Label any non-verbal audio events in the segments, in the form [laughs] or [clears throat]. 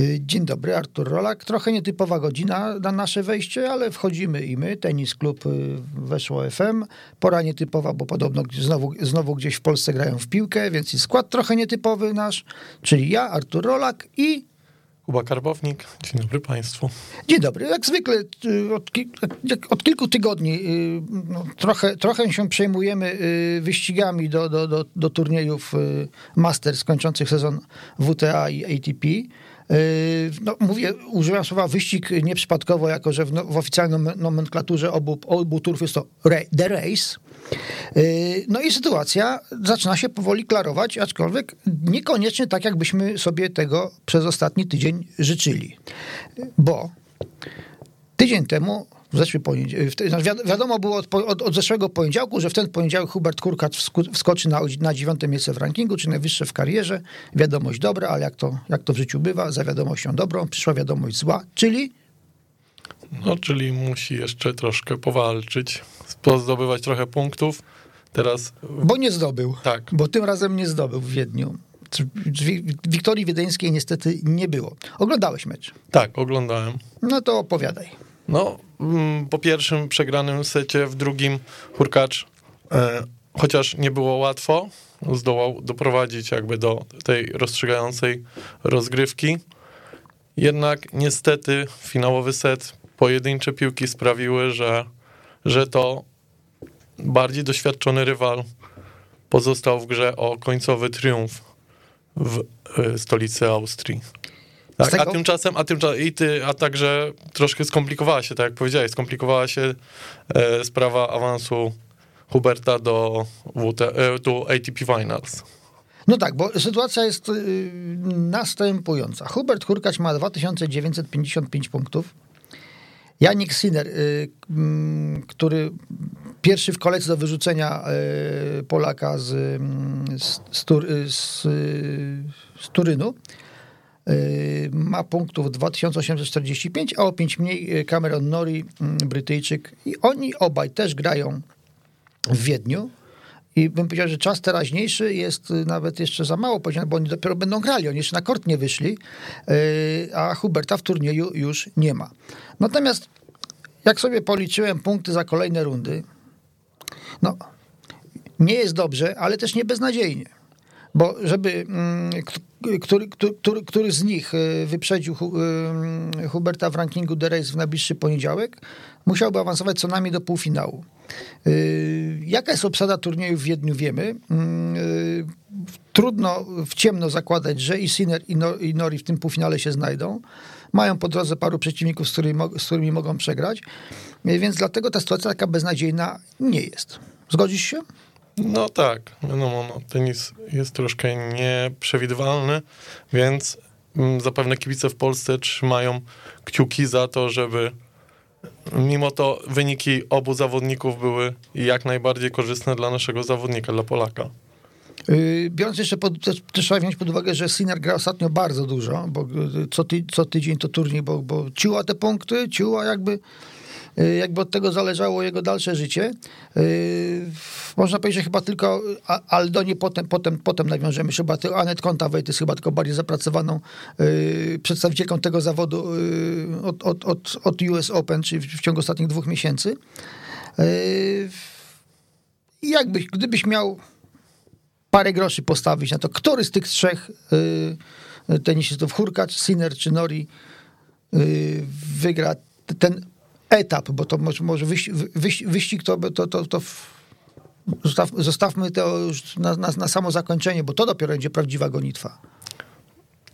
Y, Dzień dobry, Artur Rolak. Trochę nietypowa godzina na nasze wejście, ale wchodzimy i my. Tenis Klub y, weszło FM. Pora nietypowa, bo podobno znowu, znowu gdzieś w Polsce grają w piłkę, więc i skład trochę nietypowy nasz, czyli ja, Artur Rolak i Kuba Karbownik, dzień dobry Państwu. Dzień dobry. Jak zwykle y, od, od kilku tygodni no, trochę, trochę się przejmujemy wyścigami do, do, do, do turniejów Masters kończących sezon WTA i ATP. Y, No, mówię, używam słowa wyścig nieprzypadkowo, jako że w, no, w oficjalnej nomen- nomenklaturze obu, obu turów jest to ra- The Race. Y, No i sytuacja zaczyna się powoli klarować, aczkolwiek niekoniecznie tak, jakbyśmy sobie tego przez ostatni tydzień życzyli. Bo tydzień temu, w zeszły poniedziałek, wi- wiadomo było od, od, od zeszłego poniedziałku, że w ten poniedziałek Hubert wsku- wskoczy na, na dziewiąte miejsce w rankingu, czy najwyższe w karierze. Wiadomość dobra, ale jak to, jak to w życiu bywa, za wiadomością dobrą przyszła wiadomość zła, czyli No, czyli musi jeszcze troszkę powalczyć, zdobywać trochę punktów. Teraz Bo nie zdobył. Tak. Bo tym razem nie zdobył w Wiedniu. Wi- Wiktorii Wiedeńskiej niestety nie było. Oglądałeś mecz. tak, oglądałem. No to opowiadaj. No, mm, po pierwszym przegranym secie, w drugim Hurkacz, e, chociaż nie było łatwo, zdołał doprowadzić jakby do tej rozstrzygającej rozgrywki. Jednak niestety finałowy set, pojedyncze piłki sprawiły, że, że to bardziej doświadczony rywal pozostał w grze o końcowy triumf w e, stolicy Austrii. Tak, tego- a tymczasem, a tymczasem i ty, a także troszkę skomplikowała się, tak jak powiedziałeś, skomplikowała się e, sprawa awansu Huberta do, WT, e, do ATP Finals. No tak, bo sytuacja jest y, następująca. Hubert Hurkacz ma 2955 punktów. Janik Sinner, y, mm, który pierwszy w kolejce do wyrzucenia y, Polaka z, mm, z, z, y, z, y, z Turynu, y, ma punktów 2845, a o 5 mniej y, Cameron Nori, mm, Brytyjczyk. I oni obaj też grają w Wiedniu. I bym powiedział, że czas teraźniejszy jest y, nawet jeszcze za mało powiedziane, bo oni dopiero będą grali, oni jeszcze na kort nie wyszli, a Huberta w turnieju już nie ma. Natomiast jak sobie policzyłem punkty za kolejne rundy, no nie jest dobrze, ale też nie beznadziejnie. Bo żeby mm, który, który, który, z nich y, wyprzedził y, Huberta w rankingu The Race w najbliższy poniedziałek, musiałby awansować co najmniej do półfinału. Y, Jaka jest obsada turnieju w Wiedniu, wiemy. Y, Trudno w ciemno zakładać, że i Sinner, i No- Nori w tym półfinale się znajdą. Mają po drodze paru przeciwników, z którymi, z którymi mogą przegrać, więc dlatego ta sytuacja taka beznadziejna nie jest. Zgodzisz się? No tak, wiadomo, no, tenis jest troszkę nieprzewidywalny, więc mm, zapewne kibice w Polsce trzymają kciuki za to, żeby mimo to wyniki obu zawodników były jak najbardziej korzystne dla naszego zawodnika, dla Polaka. Yy, Biorąc jeszcze pod, trzeba wziąć pod uwagę, że Sinner gra ostatnio bardzo dużo, bo yy, co, ty, co tydzień to turniej, bo, bo ciuła te punkty, ciuła jakby, yy, jakby od tego zależało jego dalsze życie. Można powiedzieć, że chyba tylko Aldonie potem, potem, potem nawiążemy. Chyba Anet Kontaweit jest chyba tylko bardziej zapracowaną przedstawicielką tego zawodu od, od, od, od US Open, czyli w, w ciągu ostatnich dwóch miesięcy. I jakbyś, gdybyś miał parę groszy postawić na to, który z tych trzech y, tenisistów, Hurkacz, Sinner czy Nori, y, wygra ten etap, bo to może, może wyścig, wyścig, wyścig to, to, to, to zostaw, zostawmy to już na, na, na samo zakończenie, bo to dopiero będzie prawdziwa gonitwa.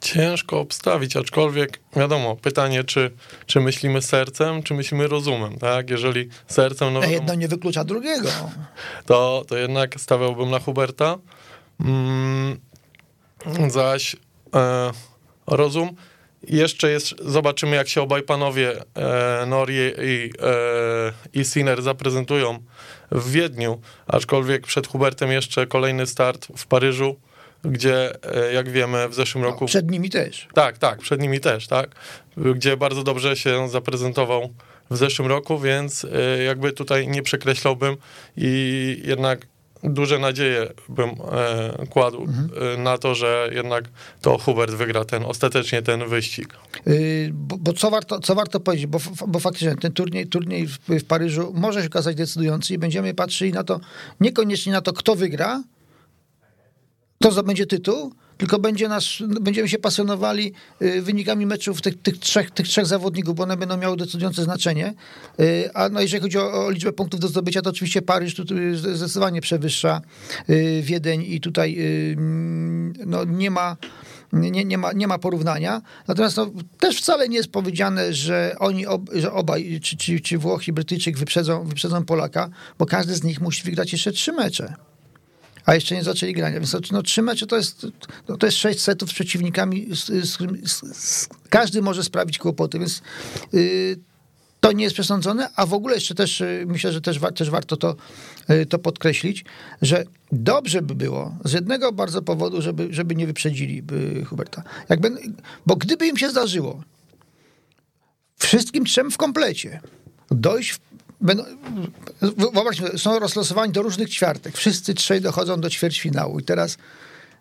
Ciężko obstawić, aczkolwiek wiadomo, pytanie, czy, czy myślimy sercem, czy myślimy rozumem, tak? Jeżeli sercem, no wiadomo, jedno nie wyklucza drugiego. to, to jednak stawiałbym na Huberta. Mm, zaś e, rozum. Jeszcze jest, zobaczymy jak się obaj panowie e, Nori i, e, i Sinner zaprezentują w Wiedniu, aczkolwiek przed Hubertem jeszcze kolejny start w Paryżu, gdzie e, jak wiemy w zeszłym roku... No, przed nimi też. Tak, tak, przed nimi też, tak. Gdzie bardzo dobrze się zaprezentował w zeszłym roku, więc y, jakby tutaj nie przekreślałbym i jednak duże nadzieje bym e, kładł Mhm. e, na to, że jednak to Hubert wygra ten, ostatecznie ten wyścig. Yy, Bo, bo co, warto, co warto powiedzieć, bo, bo faktycznie ten turniej, turniej w, w Paryżu może się okazać decydujący i będziemy patrzyli na to, niekoniecznie na to, kto wygra, kto zdobędzie tytuł, tylko będzie nas, będziemy się pasjonowali y, wynikami meczów tych, tych, trzech, tych trzech zawodników, bo one będą miały decydujące znaczenie. Y, A no, jeżeli chodzi o, o liczbę punktów do zdobycia, to oczywiście Paryż tu zdecydowanie przewyższa y, Wiedeń i tutaj mm, no, nie ma nie, nie, ma, nie ma porównania. Natomiast no, też wcale nie jest powiedziane, że oni, ob, że obaj, czy, czy, czy Włoch i Brytyjczyk wyprzedzą, wyprzedzą Polaka, bo każdy z nich musi wygrać jeszcze trzy mecze. A jeszcze nie zaczęli grania. Więc no, trzy to jest, no, to jest sześć setów z przeciwnikami. Z, z, z, każdy może sprawić kłopoty, więc yy, to nie jest przesądzone, a w ogóle jeszcze też y, myślę, że też, też warto to, y, to podkreślić, że dobrze by było z jednego bardzo powodu, żeby, żeby nie wyprzedzili y, Huberta. Jakby, bo gdyby im się zdarzyło wszystkim trzem w komplecie dojść w, będą, wyobraźmy, są rozlosowani do różnych ćwiartek. Wszyscy trzej dochodzą do ćwierćfinału i teraz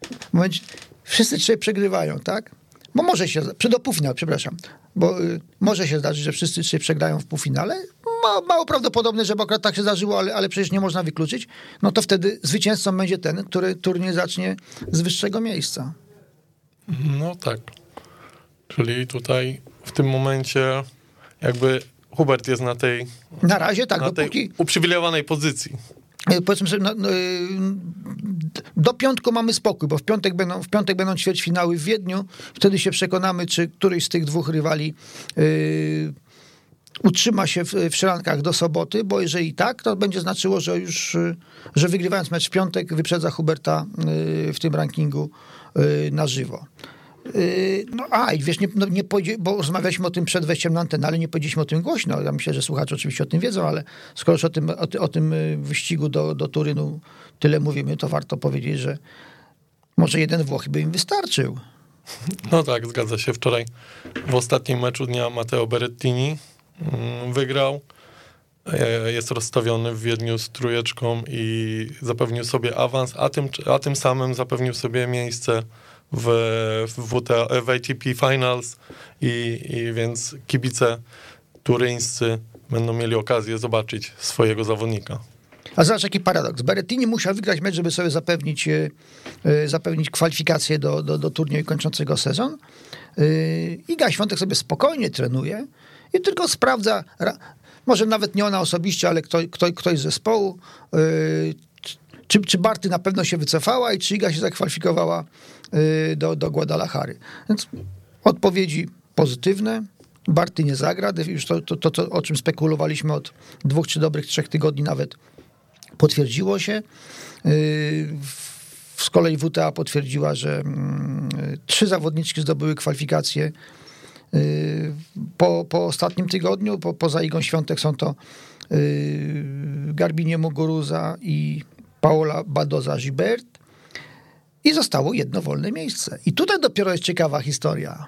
w momencie, wszyscy trzej przegrywają, tak? Bo może się, do przepraszam, bo y, może się zdarzyć, że wszyscy trzej przegrają w półfinale. Ma, mało prawdopodobne, żeby akurat tak się zdarzyło, ale, ale przecież nie można wykluczyć. No to wtedy zwycięzcą będzie ten, który turniej zacznie z wyższego miejsca. No tak. Czyli tutaj w tym momencie jakby Hubert jest na tej, Na razie tak, na dopóki... tej uprzywilejowanej pozycji. E, powiedzmy sobie, no, no, y, do piątku mamy spokój, bo w piątek będą, w piątek będą ćwierćfinały w Wiedniu. Wtedy się przekonamy, czy któryś z tych dwóch rywali y, utrzyma się w, w szrankach do soboty, bo jeżeli tak, to będzie znaczyło, że już, że wygrywając mecz w piątek wyprzedza Huberta y, w tym rankingu y, na żywo. Y, No a, i wiesz, nie, no, nie bo rozmawialiśmy o tym przed wejściem na antenę, ale nie powiedzieliśmy o tym głośno. Ja myślę, że słuchacze oczywiście o tym wiedzą, ale skoro już o tym, o, o tym y, wyścigu do, do Turynu tyle mówimy, to warto powiedzieć, że może jeden Włoch by im wystarczył. [laughs] No tak, zgadza się. Wczoraj w ostatnim meczu dnia Matteo Berettini mm, wygrał. E, Jest rozstawiony w Wiedniu z trójeczką i zapewnił sobie awans, a tym, a tym samym zapewnił sobie miejsce w, w, WTA, w ATP Finals i, i więc kibice turyńscy będą mieli okazję zobaczyć swojego zawodnika. A zobacz jaki paradoks. Berettini musiał wygrać mecz, żeby sobie zapewnić, y, y, zapewnić kwalifikację do, do, do turnieju kończącego sezon. Y, Iga Świątek sobie spokojnie trenuje i tylko sprawdza, ra- może nawet nie ona osobiście, ale kto, kto, ktoś z zespołu, czy, czy Barty na pewno się wycofała i czy Iga się zakwalifikowała do, do Guadalajary. Więc odpowiedzi pozytywne. Barty nie zagra, już to, to, to, to, o czym spekulowaliśmy od dwóch czy dobrych trzech tygodni nawet potwierdziło się. Yy, Z kolei WTA potwierdziła, że mm, trzy zawodniczki zdobyły kwalifikacje yy, po, po ostatnim tygodniu. Po, poza Igą Świątek są to Garbinie Muguruza i Paola Badoza-Gibert. I zostało jedno wolne miejsce. I tutaj dopiero jest ciekawa historia.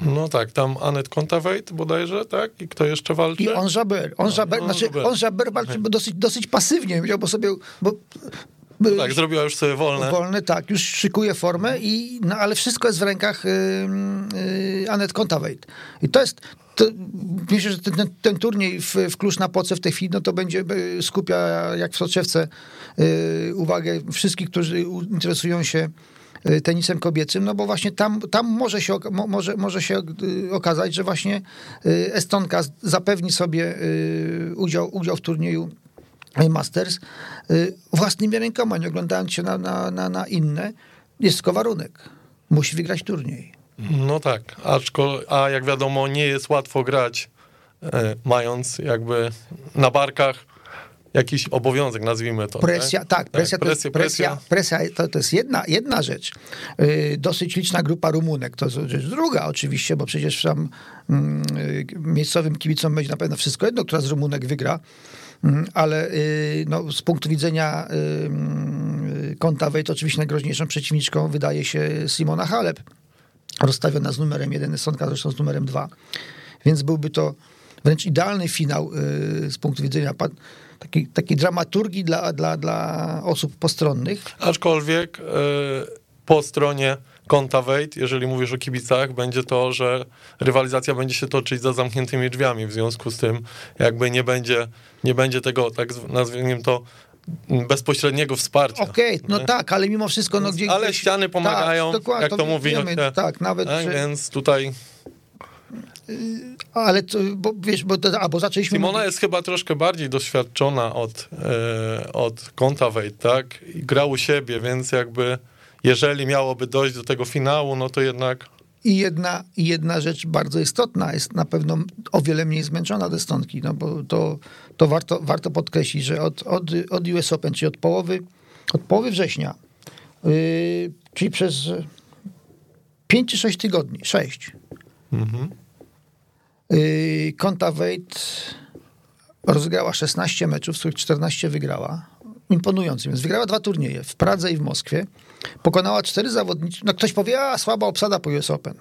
No tak, tam Anet Kontaveit bodajże, tak? I kto jeszcze walczy? I on Jaber. On Jaber, on znaczy, on walczy dosyć, dosyć pasywnie, bo sobie... Bo, No tak, zrobiła już sobie wolne. Wolny, tak, już szykuje formę, i, no, ale wszystko jest w rękach y, y, Anet Kontaveit. I to jest, to, myślę, że ten, ten, turniej w, w Klucz na Poce w tej chwili, no to będzie y, skupia jak w soczewce y, uwagę wszystkich, którzy interesują się y, tenisem kobiecym, no bo właśnie tam, tam może, się, może, może się y, okazać, że właśnie y, Estonka zapewni sobie y, udział, udział w turnieju Masters y, własnymi rękoma, nie oglądając się na, na, na, na inne. Jest tylko warunek. Musi wygrać turniej. No tak, a jak wiadomo, nie jest łatwo grać, e, mając jakby na barkach jakiś obowiązek, nazwijmy to. Presja, nie? tak, presja, to, jest, presja, presja, presja to, to jest jedna, jedna rzecz. Yy, dosyć liczna grupa Rumunek, to jest rzecz druga oczywiście, bo przecież tam mm, yy, miejscowym kibicom będzie na pewno wszystko jedno, która z Rumunek wygra, Mm, ale yy, no, z punktu widzenia yy, Konta to oczywiście najgroźniejszą przeciwniczką wydaje się Simona Halep, rozstawiona z numerem jeden, Sonka zresztą z numerem dwa, więc byłby to wręcz idealny finał y, z punktu widzenia takiej, takiej dramaturgii dla, dla, dla osób postronnych. Aczkolwiek e, po stronie konta Wade, jeżeli mówisz o kibicach, będzie to, że rywalizacja będzie się toczyć za zamkniętymi drzwiami. W związku z tym jakby nie będzie, nie będzie tego, tak zw- nazwijmy to, bezpośredniego wsparcia. Okej, no Nie? tak, ale mimo wszystko... No, gdzie, Ale ściany pomagają, tak, jak to mówi. wiemy, no, tak, nawet... tak, że- Więc tutaj Ale to, bo wiesz, bo, a, bo zaczęliśmy... Simona mówić- jest chyba troszkę bardziej doświadczona od, e, od konta Wade, tak? I gra u siebie, więc jakby jeżeli miałoby dojść do tego finału, no to jednak I jedna, jedna rzecz bardzo istotna, jest na pewno o wiele mniej zmęczona do stonki, no bo to, to warto, warto podkreślić, że od, od, od US Open, czyli od połowy, od połowy września, yy, czyli przez 5 czy 6 tygodni, 6, yy, Konta Wade rozegrała 16 meczów, z których 14 wygrała. Imponujący, więc wygrała dwa turnieje w Pradze i w Moskwie. Pokonała cztery zawodnicze. No ktoś powie, a słaba obsada po US Open.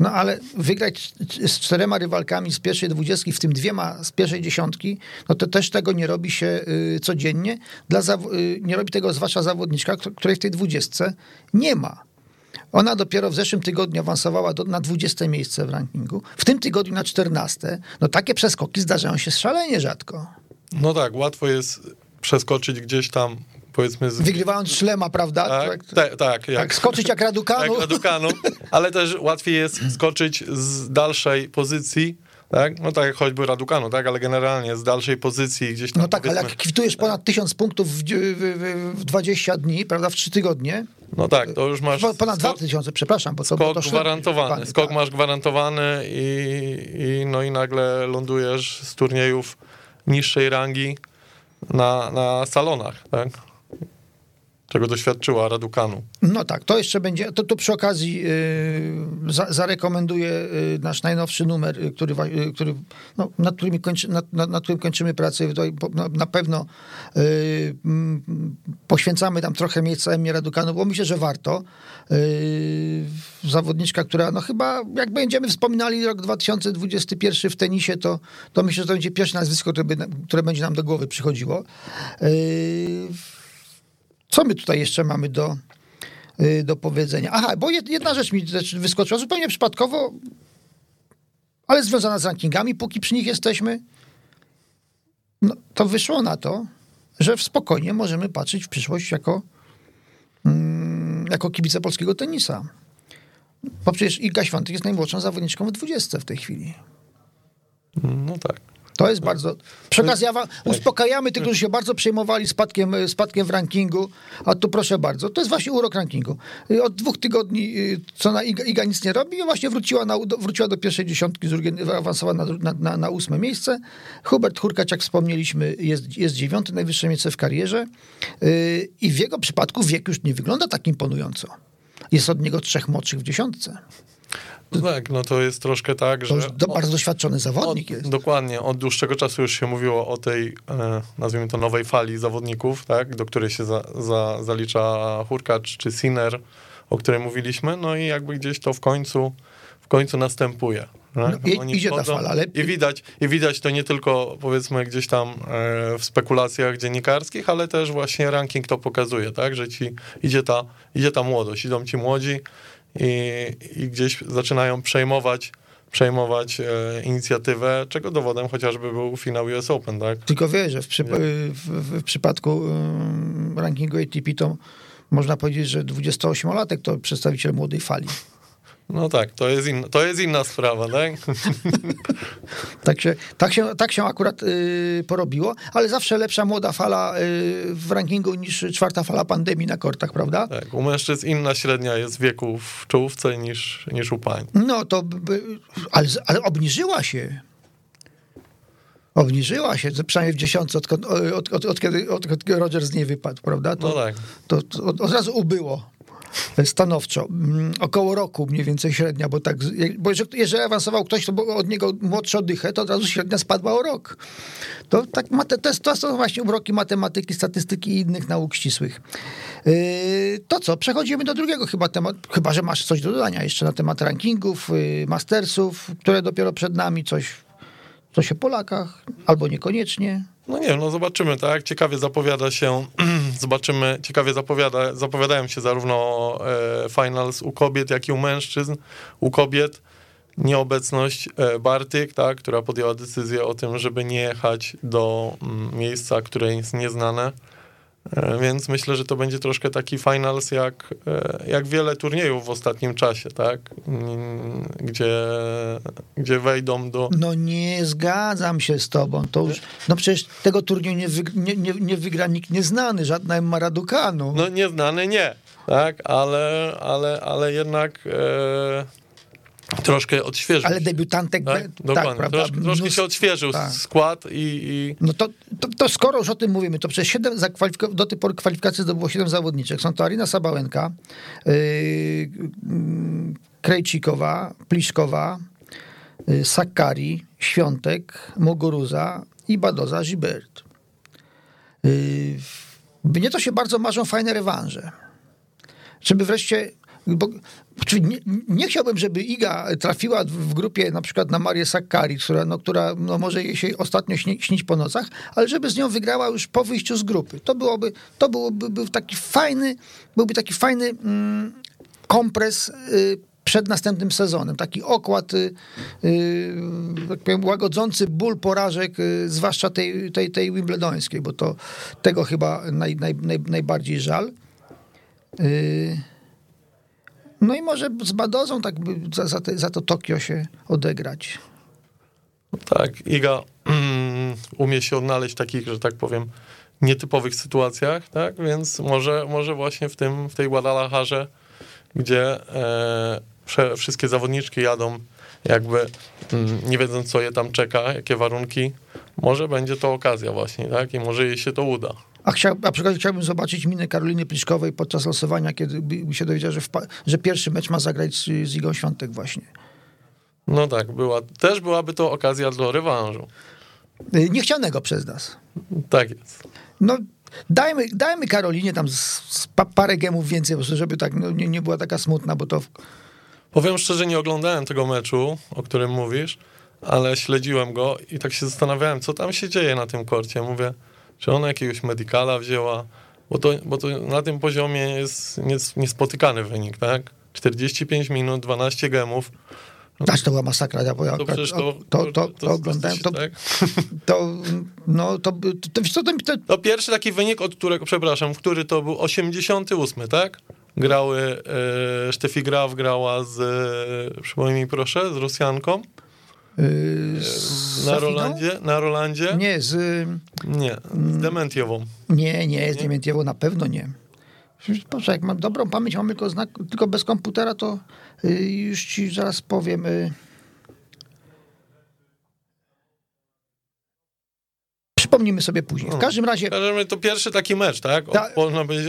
No ale wygrać z czterema rywalkami z pierwszej dwudziestki, w tym dwiema z pierwszej dziesiątki, no to też tego nie robi się y, codziennie. Dla zaw- y, nie robi tego zwłaszcza zawodniczka, której w tej dwudziestce nie ma. Ona dopiero w zeszłym tygodniu awansowała do, na 20 miejsce w rankingu. W tym tygodniu na 14. No takie przeskoki zdarzają się szalenie rzadko. No tak, łatwo jest przeskoczyć gdzieś tam, powiedzmy... Z... Wygrywając szlema, prawda? Tak, tak, tak, jak, tak, skoczyć jak [laughs] Raducanu. jak Raducanu, ale też łatwiej jest skoczyć z dalszej pozycji, tak? No tak jak choćby Raducanu, tak? Ale generalnie z dalszej pozycji gdzieś tam No tak, ale powiedzmy- jak kwitujesz ponad 1000 punktów w, w, w, w 20 dni, prawda, w 3 tygodnie, No tak, to już masz po- ponad skok, 2000, przepraszam, bo to, skok to gwarantowany. Skok tak. masz gwarantowany i, i, no i nagle lądujesz z turniejów niższej rangi na, na salonach, tak? Czego doświadczyła Raducanu. No tak, to jeszcze będzie, to, to przy okazji yy, za, zarekomenduję yy, nasz najnowszy numer, yy, który, no, nad, którymi kończy, nad, nad, nad którym kończymy pracę. Po- na, pewno yy, mm, poświęcamy tam trochę miejsca Emie Radukanu, bo myślę, że warto. Yy, zawodniczka, która no chyba, jak będziemy wspominali rok 2021 w tenisie, to, to myślę, że to będzie pierwsze nazwisko, które, by, które będzie nam do głowy przychodziło. Co my tutaj jeszcze mamy do, y, do powiedzenia? Aha, bo jed- jedna rzecz mi wyskoczyła zupełnie przypadkowo, ale związana z rankingami, póki przy nich jesteśmy. No, to wyszło na to, że w spokojnie możemy patrzeć w przyszłość jako, mm, jako kibice polskiego tenisa. Bo przecież Iga Świątek jest najmłodszą zawodniczką w 20 w tej chwili. No tak. To jest bardzo. Przy okazji ja uspokajamy tych, którzy się bardzo przejmowali spadkiem, e, spadkiem w rankingu. A tu proszę bardzo, to jest właśnie urok rankingu. Od dwóch tygodni, y, co na Iga, Iga nic nie robi, i właśnie wróciła, na, wróciła do pierwszej dziesiątki, z drugiej awansowała na, na, na, na ósme miejsce. Hubert Hurkacz, jak wspomnieliśmy, jest, jest dziewiąty, najwyższe miejsce w karierze. Y, I w jego przypadku wiek już nie wygląda tak imponująco. Jest od niego trzech młodszych w dziesiątce. Tak, no to jest troszkę tak, To że... do, bardzo doświadczony zawodnik Od, jest. dokładnie, od dłuższego czasu już się mówiło o tej, e, nazwijmy to, nowej fali zawodników, tak, do której się za, za, zalicza Hurkacz czy Sinner, o której mówiliśmy, no i jakby gdzieś to w końcu, w końcu następuje. tak? No, i- idzie ta fala, ale- I widać, I widać to nie tylko, powiedzmy, gdzieś tam e, w spekulacjach dziennikarskich, ale też właśnie ranking to pokazuje, tak, że ci idzie ta, idzie ta młodość, idą ci młodzi i, i gdzieś zaczynają przejmować przejmować e, inicjatywę, czego dowodem chociażby był finał US Open, tak? Tylko wiesz, że w, przypa- w, w, w przypadku rankingu ATP to można powiedzieć, że 28-latek to przedstawiciel młodej fali. No tak, to jest, in, to jest inna sprawa, tak? [laughs] Tak się, tak się, tak się akurat y, porobiło, ale zawsze lepsza młoda fala y, w rankingu niż czwarta fala pandemii na kortach, prawda? tak? U mężczyzn inna średnia jest wieku w czołówce niż, niż u pań. No to, by- ale, ale obniżyła się. Obniżyła się, przynajmniej w dziesiątce, od, od, od, od, kiedy, od, od kiedy Roger z niej wypadł, prawda? To, No tak. to, to od, od razu ubyło stanowczo. Mm, Około roku mniej więcej średnia, bo tak, bo jeżeli, jeżeli awansował ktoś, to od niego młodszy o dychę, to od razu średnia spadła o rok. To, tak, to, to są właśnie uroki matematyki, statystyki i innych nauk ścisłych. Yy, to co, przechodzimy do drugiego chyba tematu, chyba, że masz coś do dodania jeszcze na temat rankingów, yy, mastersów, które dopiero przed nami, coś, Coś o Polakach, albo niekoniecznie. No nie, no zobaczymy, tak? Ciekawie zapowiada się, [clears throat] zobaczymy, ciekawie zapowiada, zapowiadają się zarówno e, finals u kobiet, jak i u mężczyzn. U kobiet nieobecność e, Bartyk, tak, która podjęła decyzję o tym, żeby nie jechać do mm, miejsca, które jest nieznane. E, Więc myślę, że to będzie troszkę taki finals jak, e, jak wiele turniejów w ostatnim czasie, tak? Mm, Gdzie, gdzie wejdą do. No nie zgadzam się z tobą. To już, no przecież tego turnieju nie, wyg- nie, nie, nie wygra nikt nieznany, żadna Emma Raducanu. No nieznany nie, tak? Ale, ale, ale jednak e, troszkę odświeżył. Ale się, debiutantek, Tak? tak, prawda? troszkę, troszkę się Mnóstwo- odświeżył tak. skład i, i No to, to, to skoro już o tym mówimy, to przez 7 zakwalifiko- do tej pory kwalifikacji zdobyło 7 zawodniczek. Są to Arina Sabałenka, yy, yy, Krejcikowa, Pliszkowa, yy, Sakari, Świątek, Mogoruza i Badoza Gilbert. Yy, mnie to się bardzo marzą fajne rewanże. Żeby wreszcie. Bo, nie, nie chciałbym, żeby Iga trafiła w- w grupie na przykład na Marię Sakkari, która, no, która no, może jej się ostatnio śni, śnić po nocach, ale żeby z nią wygrała już po wyjściu z grupy. To byłoby, to byłoby był taki fajny, byłby taki fajny mm, kompres y, przed następnym sezonem. Taki okład, y, y, tak powiem, łagodzący ból porażek, y, zwłaszcza tej, tej, tej wimbledońskiej, bo to tego chyba naj, naj, naj, najbardziej żal. Y, no i może z Badozą tak za, za, te, za to Tokio się odegrać. tak, Iga [clears throat] umie się odnaleźć w takich, że tak powiem, nietypowych sytuacjach, tak? Więc może, może właśnie w tym, w tej Guadalajarze, gdzie e, wszystkie zawodniczki jadą jakby mm, nie wiedząc, co je tam czeka, jakie warunki, może będzie to okazja właśnie, tak? I może jej się to uda. A, chciał, a przy okazji chciałbym zobaczyć minę Karoliny Pliszkowej podczas losowania, kiedy by się dowiedziała, że, że pierwszy mecz ma zagrać z, z Igą Świątek właśnie. No tak, była, też byłaby to okazja do rewanżu. Y, Niechcianego przez nas. Tak jest. No, dajmy, dajmy Karolinie tam z, z pa, parę gemów więcej, żeby tak no, nie, nie była taka smutna, bo to... Powiem szczerze, nie oglądałem tego meczu, o którym mówisz, ale śledziłem go i tak się zastanawiałem, co tam się dzieje na tym korcie. Mówię, czy ona jakiegoś medicala wzięła, bo to, bo to na tym poziomie jest nies, niespotykany wynik, tak? 45 minut, 12 gemów. Aż to była masakra. Ja, ja, To to, to, to, to, oglądałem. To, tak? [laughs] to, no, to, to, to, to, to, pierwszy taki wynik, od którego, przepraszam, który to był 88, tak? Grały, e, Sztefi Graf grała z, e, przypomnij mi proszę, z Rosjanką z na Safiną? Rolandzie, na Rolandzie. Nie, z... Nie, z Dementiową. Nie, nie, z Diamantiewo na pewno nie. Proszę, jak mam dobrą pamięć, mam tylko, znak, tylko bez komputera, to y, już ci zaraz powiem. Przypomnimy sobie później. W każdym razie, to pierwszy taki mecz, tak? Od, Ta-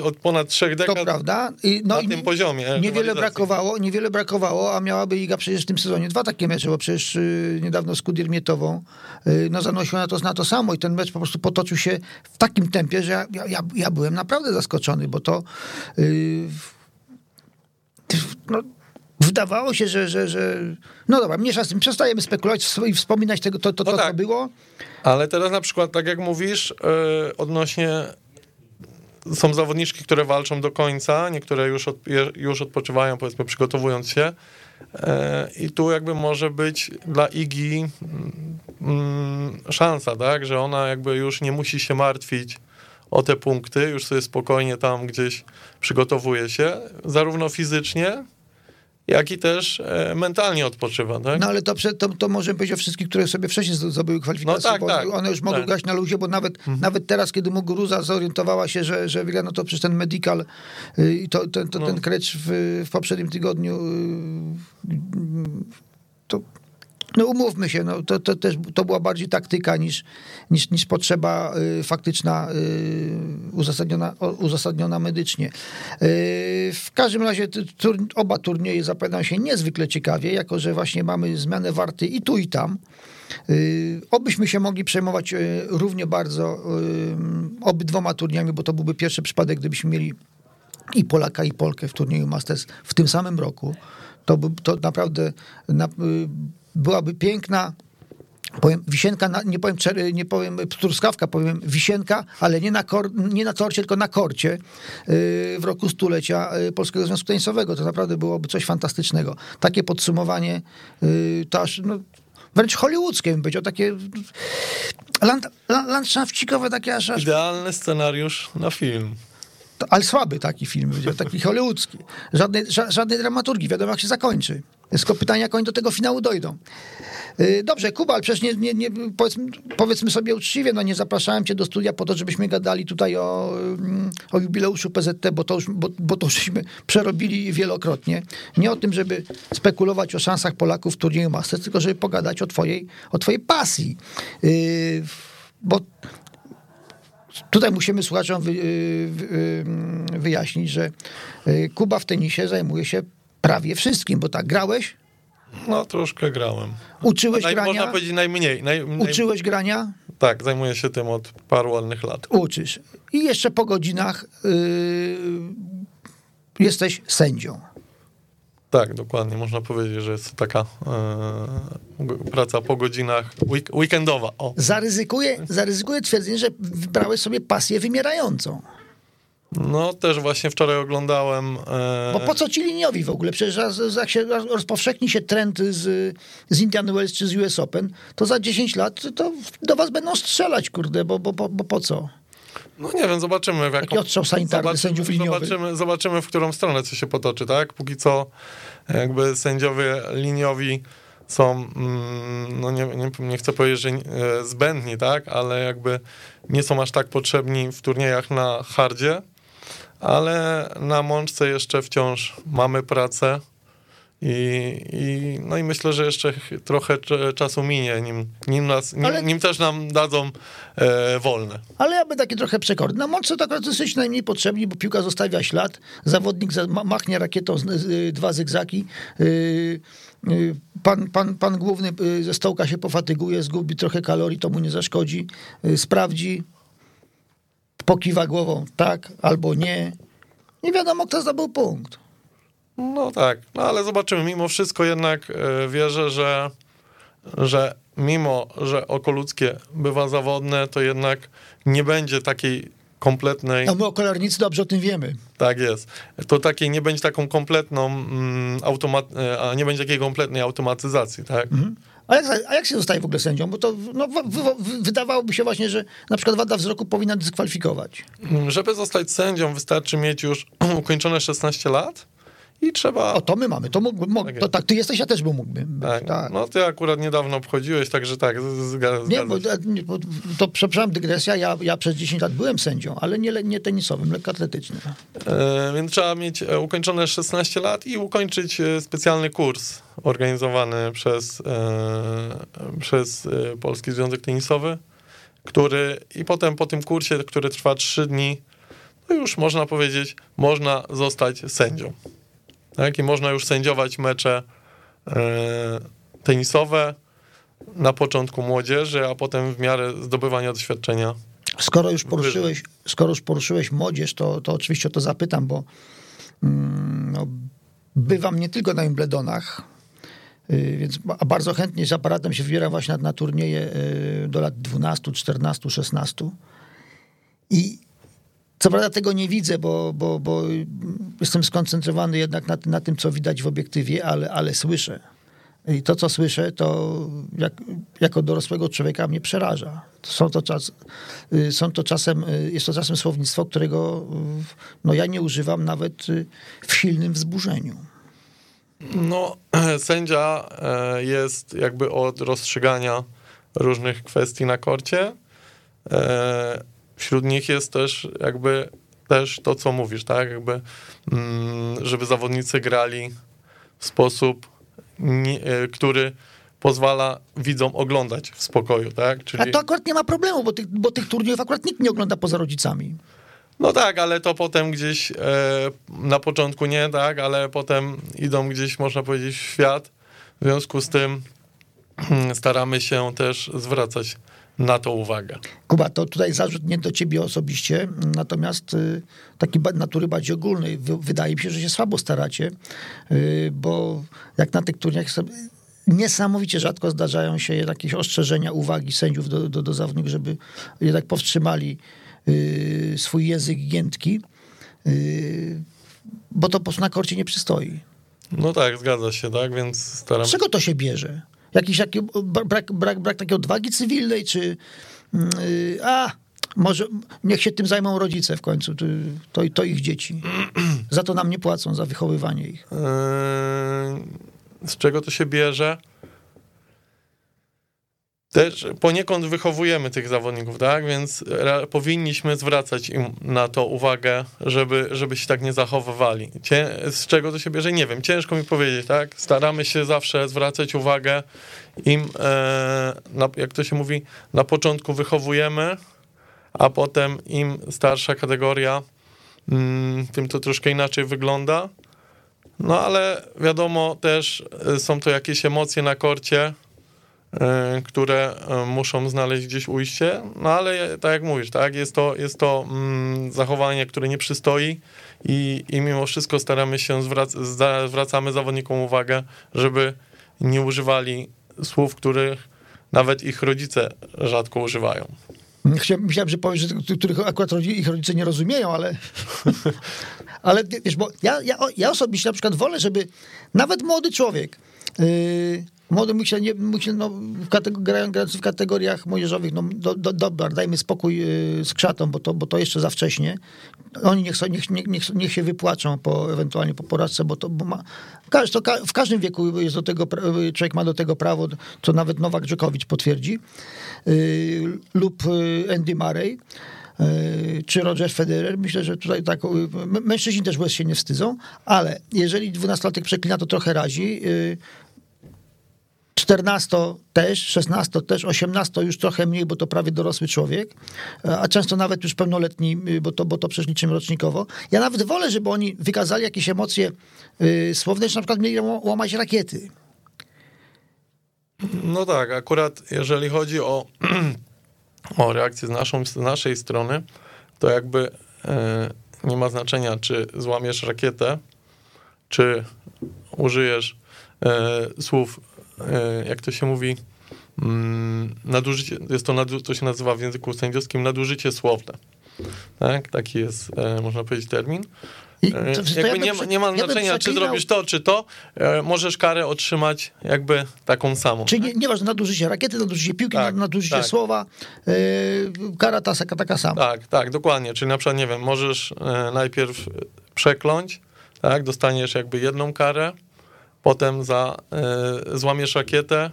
od ponad trzech to dekad prawda. I, no na i tym poziomie. Niewiele brakowało, niewiele brakowało, a miałaby Iga przecież w tym sezonie dwa takie mecze, bo przecież y, niedawno z Kudirmietową y, no, zanosiła na to, na to samo i ten mecz po prostu potoczył się w takim tempie, że ja, ja- ja, ja byłem naprawdę zaskoczony, bo to y, no, wydawało się, że, że, że no dobra, mniejsza z tym, przestajemy spekulować i wspominać tego, to, to, No to co tak. było. Ale teraz na przykład, tak jak mówisz, yy, odnośnie są zawodniczki, które walczą do końca, niektóre już, od, już odpoczywają, powiedzmy, przygotowując się. E, I tu jakby może być dla Igi mm, szansa, tak, że ona jakby już nie musi się martwić o te punkty, już sobie spokojnie tam gdzieś przygotowuje się, zarówno fizycznie, jak i też e, mentalnie odpoczywa, tak? No ale to, to, to możemy powiedzieć o wszystkich, które sobie wcześniej zdo- zdobyły kwalifikacje, No tak, bo tak, one już mogły tak. grać na luzie, bo nawet, Mhm. nawet teraz, kiedy Muguruza zorientowała się, że, że wygra, no to przecież ten medical y, i to, ten, to, No. ten krecz w, w poprzednim tygodniu y, to no umówmy się, no, to, to też to była bardziej taktyka niż, niż, niż potrzeba y, faktyczna, y, uzasadniona, uzasadniona medycznie. Y, w każdym razie tur, oba turnieje zapowiadają się niezwykle ciekawie, jako że właśnie mamy zmianę warty i tu i tam. Y, Obyśmy się mogli przejmować y, równie bardzo y, obydwoma turniejami, bo to byłby pierwszy przypadek, gdybyśmy mieli i Polaka, i Polkę w turnieju Masters w tym samym roku. To, by, to naprawdę na, byłaby piękna powiem wisienka, na, nie, powiem, nie powiem truskawka, powiem wisienka, ale nie na, kor, nie na torcie, tylko na korcie yy, w roku stulecia yy, Polskiego Związku Tenisowego. To naprawdę byłoby coś fantastycznego. Takie podsumowanie, yy, to aż, no, wręcz hollywoodzkie bym powiedział, takie land, land, landszafcikowe, takie aż, aż Idealny scenariusz na film. ale słaby taki film, będzie, taki hollywoodzki. Żadnej, ża, żadnej dramaturgii, wiadomo jak się zakończy. Tylko pytanie, jak oni do tego finału dojdą. Yy, Dobrze, Kuba, ale przecież nie, nie, nie, powiedzmy, powiedzmy sobie uczciwie, no nie zapraszałem cię do studia po to, żebyśmy gadali tutaj o, mm, o jubileuszu PZT, bo to, już, bo, bo to żeśmy [laughs] przerobili wielokrotnie. Nie o tym, żeby spekulować o szansach Polaków w turnieju Masters, tylko żeby pogadać o twojej, o twojej pasji. Yy, bo Tutaj musimy słuchaczom wy, wy, wy, wyjaśnić, że y, Kuba w tenisie zajmuje się prawie wszystkim, bo tak, grałeś, No, troszkę grałem. uczyłeś Naj, można grania, powiedzieć najmniej. Naj, naj, uczyłeś grania, Tak, zajmuję się tym od paru ładnych lat. uczysz. I jeszcze po godzinach y, jesteś sędzią. Tak, dokładnie. Można powiedzieć, że jest to taka g- praca po godzinach week, weekendowa. O. Zaryzykuję, zaryzykuję twierdzenie, że wybrałeś sobie pasję wymierającą. No, też właśnie wczoraj oglądałem. E, Bo po co ci liniowi w ogóle? Przecież jak się rozpowszechni się trend z, z Indian Wells czy z US Open, to za 10 lat to do was będą strzelać, kurde, bo, bo, bo, bo po co? No nie wiem, zobaczymy. W jaką, odstrzał sanitarny sędziów liniowych. zobaczymy, zobaczymy, w którą stronę co się potoczy, tak? Póki co jakby sędziowie liniowi są, mm, no nie, nie, nie chcę powiedzieć, że e, zbędni, tak? Ale jakby nie są aż tak potrzebni w turniejach na hardzie, ale na mączce jeszcze wciąż mamy pracę. I, i, no i myślę, że jeszcze ch- trochę cz- czasu minie, nim, nim, nas, nim, Ale- nim też nam dadzą e, wolne. Ale ja bym taki trochę przekorny. Na mączce to akurat jesteś najmniej potrzebni, bo piłka zostawia ślad, zawodnik za- ma- machnie rakietą z, z, dwa zygzaki, yy, yy, pan, pan, pan główny yy, ze stołka się pofatyguje, zgubi trochę kalorii, to mu nie zaszkodzi, yy, sprawdzi, pokiwa głową tak albo nie. Nie wiadomo, kto zdobył punkt. No tak, no ale zobaczymy. Mimo wszystko jednak e, wierzę, że, że mimo, że oko ludzkie bywa zawodne, to jednak nie będzie takiej kompletnej, A my okolarnicy dobrze o tym wiemy. tak jest, to takiej nie będzie taką kompletną mm, automat, e, a nie będzie takiej kompletnej automatyzacji, tak? A jak, a jak się zostaje w ogóle sędzią? Bo to no, w, w, wydawałoby się właśnie, że na przykład wada wzroku powinna dyskwalifikować. Mm, Żeby zostać sędzią wystarczy mieć już [clears throat] ukończone 16 lat i trzeba... O, to my mamy, to mógłbym, mógł, Tak tak, ty jesteś, ja też bym mógłbym. być, tak, tak. No ty akurat niedawno obchodziłeś, także tak, Nie, bo, nie, bo to przepraszam, dygresja, ja, ja przez 10 lat byłem sędzią, ale nie, nie tenisowym, lekkoatletycznym. E, Więc trzeba mieć e, ukończone 16 lat i ukończyć e, specjalny kurs organizowany przez, e, przez e, Polski Związek Tenisowy, który i potem po tym kursie, który trwa 3 dni, to już można powiedzieć, można zostać sędzią. Tak? I można już sędziować mecze e, tenisowe na początku młodzieży, a potem w miarę zdobywania doświadczenia Skoro już poruszyłeś, skoro już poruszyłeś młodzież, to, to oczywiście o to zapytam, bo mm, no, bywam nie tylko na Wimbledonach, y, więc bardzo chętnie z aparatem się wybieram właśnie na, na turnieje y, do lat 12, 14, 16. I co prawda tego nie widzę, bo, bo, bo jestem skoncentrowany jednak na, na tym, co widać w obiektywie, ale, ale słyszę. I to, co słyszę, to jak, jako dorosłego człowieka mnie przeraża. Są to, czas, y, są to czasem, y, jest to czasem słownictwo, którego y, no, ja nie używam nawet w silnym wzburzeniu. No, [clears throat] sędzia e, jest jakby od rozstrzygania różnych kwestii na korcie. Wśród nich jest też jakby też to, co mówisz, tak? Jakby, mm, żeby zawodnicy grali w sposób, e, który pozwala widzom oglądać w spokoju, tak? A Czyli, to akurat nie ma problemu, bo tych, bo tych turniejów akurat nikt nie ogląda poza rodzicami. no tak, ale to potem gdzieś e, na początku nie, tak? Ale potem idą gdzieś, można powiedzieć, w świat. W związku z tym mm, staramy się też zwracać na to uwagę. Kuba, to tutaj zarzut nie do ciebie osobiście, natomiast y, taki natury bardziej ogólnej. Wy- Wydaje mi się, że się słabo staracie, y, bo jak na tych turniejach niesamowicie rzadko zdarzają się jakieś ostrzeżenia, uwagi sędziów do, do, do zawodników, żeby jednak powstrzymali y, swój język giętki, bo to po prostu na korcie nie przystoi. No tak, zgadza się, tak, więc staram Z czego to się bierze? Jakiś taki brak, brak, brak takiej odwagi cywilnej, czy yy, a, może niech się tym zajmą rodzice w końcu, to, to, to ich dzieci. [clears throat] Za to nam nie płacą, za wychowywanie ich. Yy, z czego to się bierze? Też poniekąd wychowujemy tych zawodników, tak? Więc powinniśmy zwracać im na to uwagę, żeby, żeby się tak nie zachowywali. Cie z czego to się bierze? Nie wiem, ciężko mi powiedzieć, tak? Staramy się zawsze zwracać uwagę im, e, na, jak to się mówi, na początku wychowujemy, a potem im starsza kategoria, mm, tym to troszkę inaczej wygląda. No ale wiadomo, też e, są to jakieś emocje na korcie, które e, muszą znaleźć gdzieś ujście, no ale tak jak mówisz, tak, jest to, jest to mm, zachowanie, które nie przystoi i, i mimo wszystko staramy się, zwrac zwracamy zawodnikom uwagę, żeby nie używali słów, których nawet ich rodzice rzadko używają. Myślałem, że powiesz, że których akurat ich rodzice nie rozumieją, ale, [laughs] ale wiesz, bo ja, ja, ja osobiście na przykład wolę, żeby nawet młody człowiek yy, Młody musi, nie, musi no, grając w kategoriach młodzieżowych, no do, do, dobra, dajmy spokój yy, z krzatą, bo to, bo to jeszcze za wcześnie. Oni niech, niech, niech, niech się wypłaczą po, ewentualnie po poradce, bo to bo ma, to, w każdym wieku jest do tego, człowiek ma do tego prawo, co nawet Nowak Dżokowicz potwierdzi, yy, lub y, Andy Murray y, czy Roger Federer. Myślę, że tutaj tak, mężczyźni też się nie wstydzą, ale jeżeli dwunastolatek przeklina, to trochę razi. Y, 14 też, 16 też, 18 już trochę mniej, bo to prawie dorosły człowiek, a często nawet już pełnoletni, bo to, bo to przecież liczymy rocznikowo. Ja nawet wolę, żeby oni wykazali jakieś emocje yy, słowne, że na przykład mieli łamać rakiety. No tak, akurat jeżeli chodzi o, [clears throat] o reakcję z, naszą, z naszej strony, to jakby yy, nie ma znaczenia, czy złamiesz rakietę, czy użyjesz yy, słów E, jak to się mówi, mm, nadużycie, jest to, to się nazywa w języku sędziowskim nadużycie słowne. Tak, taki jest, e, można powiedzieć, termin. I, e, jakby ja nie, nie, ma znaczenia, czy zrobisz to, czy to, możesz karę otrzymać jakby taką samą. Czyli tak? nie, nieważne, nadużycie rakiety, nadużycie piłki, tak, nadużycie tak. słowa, yy, kara ta, taka sama. Tak, tak, dokładnie. Czyli na przykład, nie wiem, możesz najpierw przekląć, tak, dostaniesz jakby jedną karę, potem za, y, złamiesz rakietę,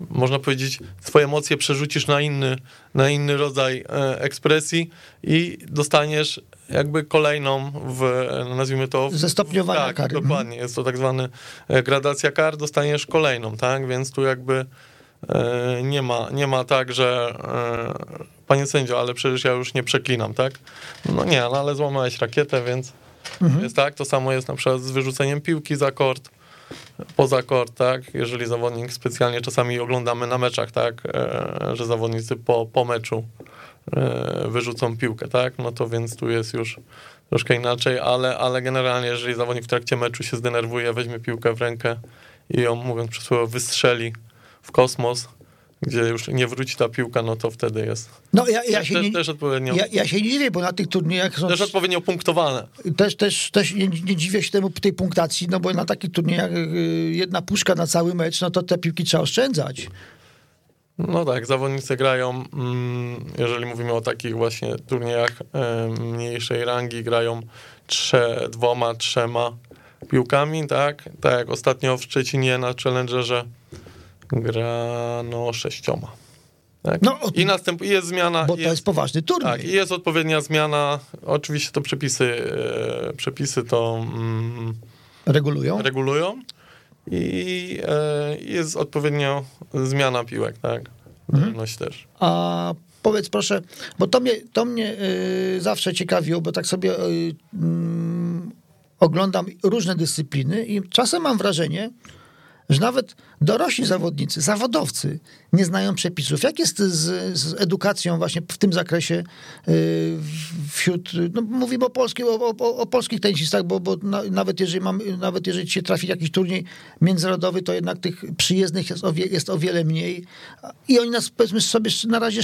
można powiedzieć, swoje emocje przerzucisz na inny, na inny rodzaj y, ekspresji i dostaniesz jakby kolejną w, nazwijmy to... Ze stopniowania tak, kary. dokładnie. Jest to tak zwany e, gradacja kar, dostaniesz kolejną, tak? Więc tu jakby nie ma, nie ma tak, że panie sędzio, ale przecież ja już nie przeklinam, tak? No nie, no ale złamałeś rakietę, więc mhm. jest tak. To samo jest na przykład z wyrzuceniem piłki za kort poza kort, tak? Jeżeli zawodnik specjalnie czasami oglądamy na meczach, tak? E, że zawodnicy po, po meczu e, wyrzucą piłkę, tak? No to więc tu jest już troszkę inaczej, ale, ale generalnie jeżeli zawodnik w trakcie meczu się zdenerwuje, weźmie piłkę w rękę i ją, mówiąc przysłowiowo, wystrzeli w kosmos, gdzie już nie wróci ta piłka, no to wtedy jest. No ja, ja się też, nie, też odpowiednio. Ja, ja, się nie dziwię, bo na tych turniejach są. Też odpowiednio punktowane. Też, też, też nie, nie dziwię się temu tej punktacji, no bo na takich turniejach y, jedna puszka na cały mecz, no to te piłki trzeba oszczędzać. No tak, zawodnicy grają, mm, jeżeli mówimy o takich właśnie turniejach mniejszej rangi, grają trze, dwoma, trzema piłkami, tak? Tak jak ostatnio w Szczecinie na Challengerze grano sześcioma. Tak? No, I następ, jest zmiana. Bo to jest, jest poważny turniej. Tak, i jest odpowiednia zmiana. Oczywiście to przepisy, e, przepisy to mm, regulują. regulują. I e, jest odpowiednio zmiana piłek, tak? Mhm. też. A powiedz proszę, bo to mnie, to mnie y, zawsze ciekawiło, bo tak sobie y, mm, oglądam różne dyscypliny i czasem mam wrażenie, że nawet dorośli zawodnicy, zawodowcy nie znają przepisów. Jak jest z, z edukacją właśnie w tym zakresie y, wśród, no mówimy o, o, o, o polskich tenisistach, bo, bo na, nawet, jeżeli mam, nawet jeżeli się trafi jakiś turniej międzynarodowy, to jednak tych przyjezdnych jest o, wie, jest o wiele mniej i oni nas powiedzmy sobie na razie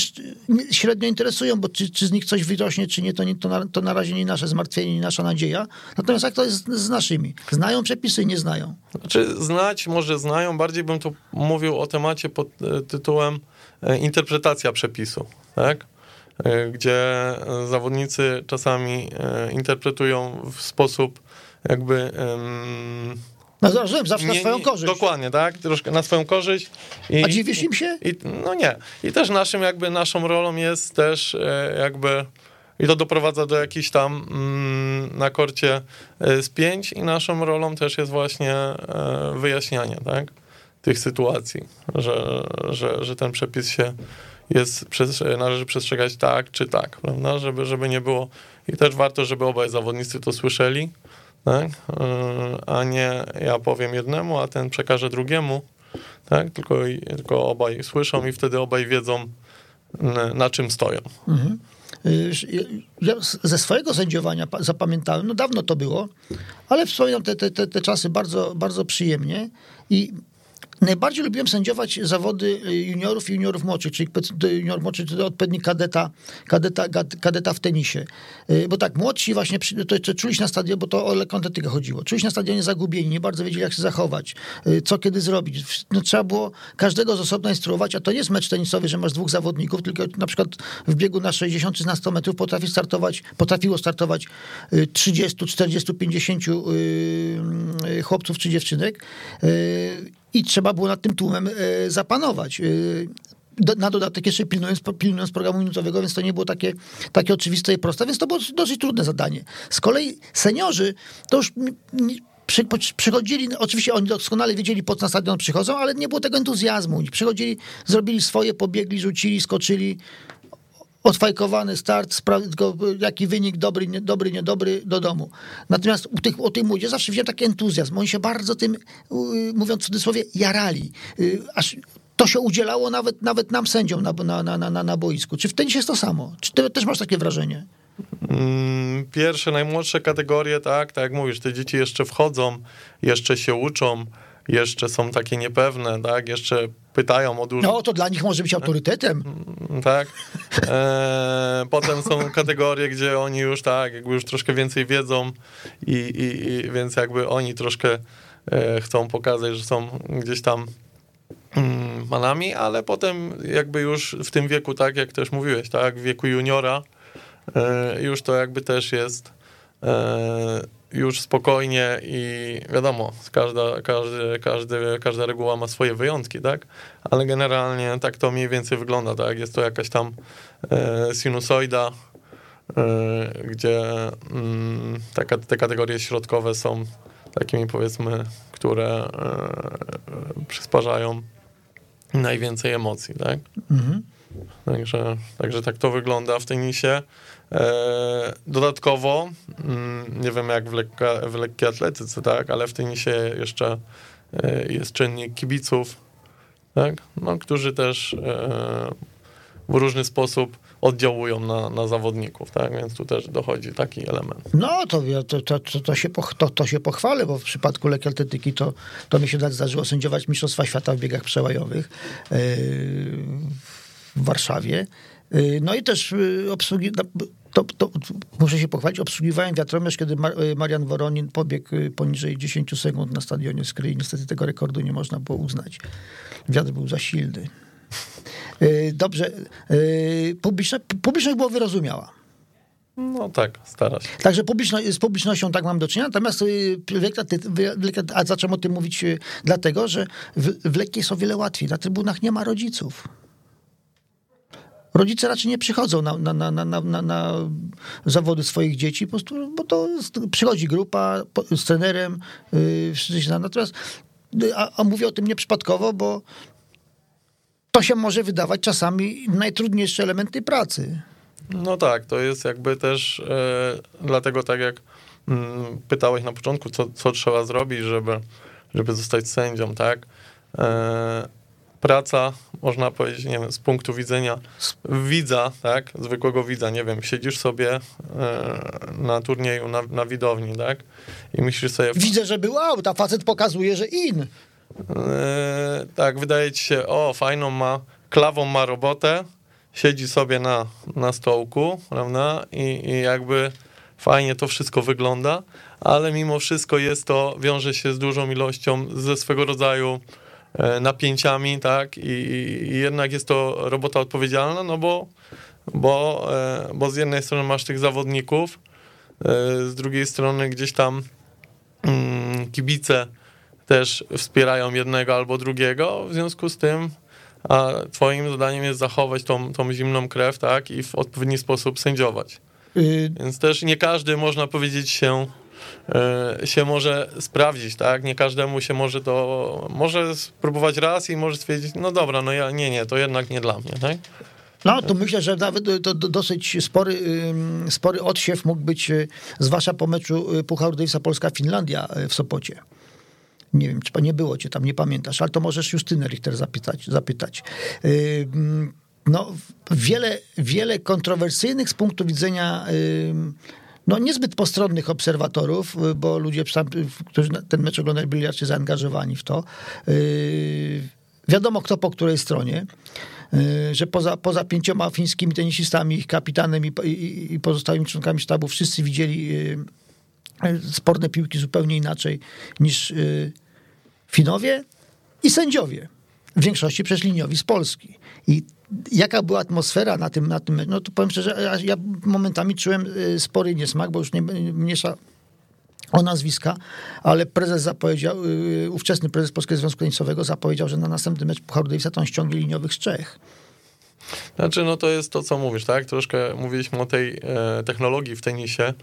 średnio interesują, bo czy, czy z nich coś wyrośnie, czy nie, to, nie to, na, to na razie nie nasze zmartwienie, nie nasza nadzieja. Natomiast jak to jest z naszymi? Znają przepisy, nie znają? Znaczy znać może znają, bardziej bym tu mówił o temacie pod e, tytułem e, interpretacja przepisu, tak? E, gdzie zawodnicy czasami interpretują w sposób jakby... No rozumiem, zawsze nie, na swoją korzyść. Dokładnie, tak? Troszkę na swoją korzyść. I, A dziwisz im się? I, no nie. I też naszym jakby, naszą rolą jest też jakby i to doprowadza do jakichś tam mm, na korcie spięć i naszą rolą też jest właśnie wyjaśnianie, tak? tych sytuacji, że, że, że ten przepis się jest, należy przestrzegać tak czy tak, prawda, żeby, żeby nie było i też warto, żeby obaj zawodnicy to słyszeli, tak, a nie ja powiem jednemu, a ten przekaże drugiemu, tak, tylko, tylko obaj słyszą i wtedy obaj wiedzą, na czym stoją. Mhm. Ja ze swojego sędziowania zapamiętałem, no dawno to było, ale wspominam te, te, te, te czasy bardzo, bardzo przyjemnie i Najbardziej lubiłem sędziować zawody y, juniorów i juniorów młodszych, czyli junior młodszy to odpowiedni kadeta, kadeta, kadeta w tenisie. Y, bo tak, młodsi właśnie to, to czuli się na stadionie, bo to o lekkoatletykę chodziło. Czuli się na stadionie zagubieni, nie bardzo wiedzieli, jak się zachować, y, co kiedy zrobić. No, trzeba było każdego z osobna instruować, a to nie jest mecz tenisowy, że masz dwóch zawodników, tylko na przykład w biegu na 60 czy na 100 metrów potrafi startować, potrafiło startować 30, 40, 50 chłopców czy dziewczynek i trzeba było nad tym tłumem e, zapanować e, na dodatek jeszcze pilnując, pilnując programu minutowego, więc to nie było takie, takie oczywiste i proste, więc to było dosyć trudne zadanie. Z kolei seniorzy to już przy, przychodzili, oczywiście oni doskonale wiedzieli, po co na stadion przychodzą, ale nie było tego entuzjazmu. Przychodzili, zrobili swoje, pobiegli, rzucili, skoczyli, odfajkowany start, jaki wynik, dobry, nie, dobry, niedobry, do domu. Natomiast u tych, u tej młodzieży zawsze widziałem taki entuzjazm. Oni się bardzo tym, mówiąc w cudzysłowie, jarali. Y, aż to się udzielało nawet, nawet nam sędziom na, na, na, na, na boisku. Czy w tenisie jest to samo? Czy ty też masz takie wrażenie? Mm, pierwsze, najmłodsze kategorie, tak, tak jak mówisz, te dzieci jeszcze wchodzą, jeszcze się uczą, jeszcze są takie niepewne, tak, jeszcze pytają o dużo. No, to dla nich może być autorytetem. Mm, tak. E, potem są kategorie, gdzie oni już tak, jakby już troszkę więcej wiedzą i, i, i więc jakby oni troszkę e, chcą pokazać, że są gdzieś tam mm, manami, ale potem jakby już w tym wieku, tak jak też mówiłeś, tak, w wieku juniora, e, już to jakby też jest e, już spokojnie i wiadomo, każda, każdy, każdy, każda reguła ma swoje wyjątki, tak? Ale generalnie tak to mniej więcej wygląda, tak? Jest to jakaś tam e, sinusoida, e, gdzie mm, te, te kategorie środkowe są takimi powiedzmy, które e, przysparzają najwięcej emocji, tak? Mhm. Także, także tak to wygląda w tenisie. E, dodatkowo, mm, nie wiem jak w, lekka, w lekkiej atletyce, tak, ale w tenisie jeszcze e, jest czynnik kibiców, tak, no, którzy też e, w różny sposób oddziałują na, na zawodników, tak? Więc tu też dochodzi taki element. No, to, to, to, to, się, to, to się pochwalę, bo w przypadku lekkiej atletyki to, to mi się zdarzyło sędziować Mistrzostwa Świata w biegach przełajowych w Warszawie. No i też obsługi, to, to, muszę się pochwalić, obsługiwałem wiatromierz, kiedy y, Marian Woronin pobiegł y, poniżej 10 sekund na stadionie Skry. Niestety tego rekordu nie można było uznać. Wiatr był za silny. Y, dobrze. Publiczność, publiczność była wyrozumiała. No tak, stara się. Także publiczność, z publicznością tak mam do czynienia, natomiast a zacząłem o tym mówić dlatego, że w, w lekkiej jest o wiele łatwiej. Na trybunach nie ma rodziców rodzice raczej nie przychodzą na, na, na, na, na zawody swoich dzieci, po prostu, bo to jest, przychodzi grupa z trenerem, yy, natomiast a, a mówię o tym nieprzypadkowo, bo to się może wydawać czasami najtrudniejszy element tej pracy. No tak, to jest jakby też e, dlatego tak jak mm, pytałeś na początku, co, co trzeba zrobić, żeby, żeby zostać sędzią, tak? E, praca, można powiedzieć, nie wiem, z punktu widzenia widza, tak, zwykłego widza, nie wiem, siedzisz sobie e, na turnieju, na, na widowni, tak, i myślisz sobie... Widzę, że był out, a facet pokazuje, że in. E, tak, wydaje ci się, o, fajną ma, klawą ma robotę, siedzi sobie na, na stołku, prawda, i, i jakby fajnie to wszystko wygląda, ale mimo wszystko jest to, wiąże się z dużą ilością ze swego rodzaju napięciami, tak, i, i jednak jest to robota odpowiedzialna, no bo, bo, e, bo z jednej strony masz tych zawodników, e, z drugiej strony gdzieś tam mm, kibice też wspierają jednego albo drugiego, w związku z tym a twoim zadaniem jest zachować tą, tą zimną krew, tak, i w odpowiedni sposób sędziować. Y Więc też nie każdy, można powiedzieć, się E, się może sprawdzić, tak? Nie każdemu się może to, może spróbować raz i może stwierdzić, no dobra, no ja, nie, nie, to jednak nie dla mnie, tak? No, to myślę, że nawet to dosyć spory, spory odsiew mógł być, y, zwłaszcza po meczu y, Pucharu Davisa Polska-Finlandia y, w Sopocie. Nie wiem, czy nie było cię tam, nie pamiętasz, ale to możesz Justynę Richter zapytać. zapytać. No, wiele, wiele kontrowersyjnych z punktu widzenia no, niezbyt postronnych obserwatorów, y, bo ludzie, którzy ten mecz oglądali, byli raczej zaangażowani w to. Y, wiadomo, kto po której stronie y, że poza, poza pięcioma fińskimi tenisistami, ich kapitanem i, i, i pozostałymi członkami sztabu, wszyscy widzieli sporne piłki zupełnie inaczej niż Finowie i sędziowie. W większości przecież liniowi z Polski. I jaka była atmosfera na tym, na tym, no to powiem szczerze, ja momentami czułem y, spory niesmak, bo już nie mniejsza o nazwiska, ale prezes zapowiedział, y, ówczesny prezes Polskiego Związku Tenisowego zapowiedział, że na następny mecz Pucharu Davisa to on ściągnie liniowych z Czech. Znaczy, no to jest to, co mówisz, tak? Troszkę mówiliśmy o tej e, technologii w tenisie,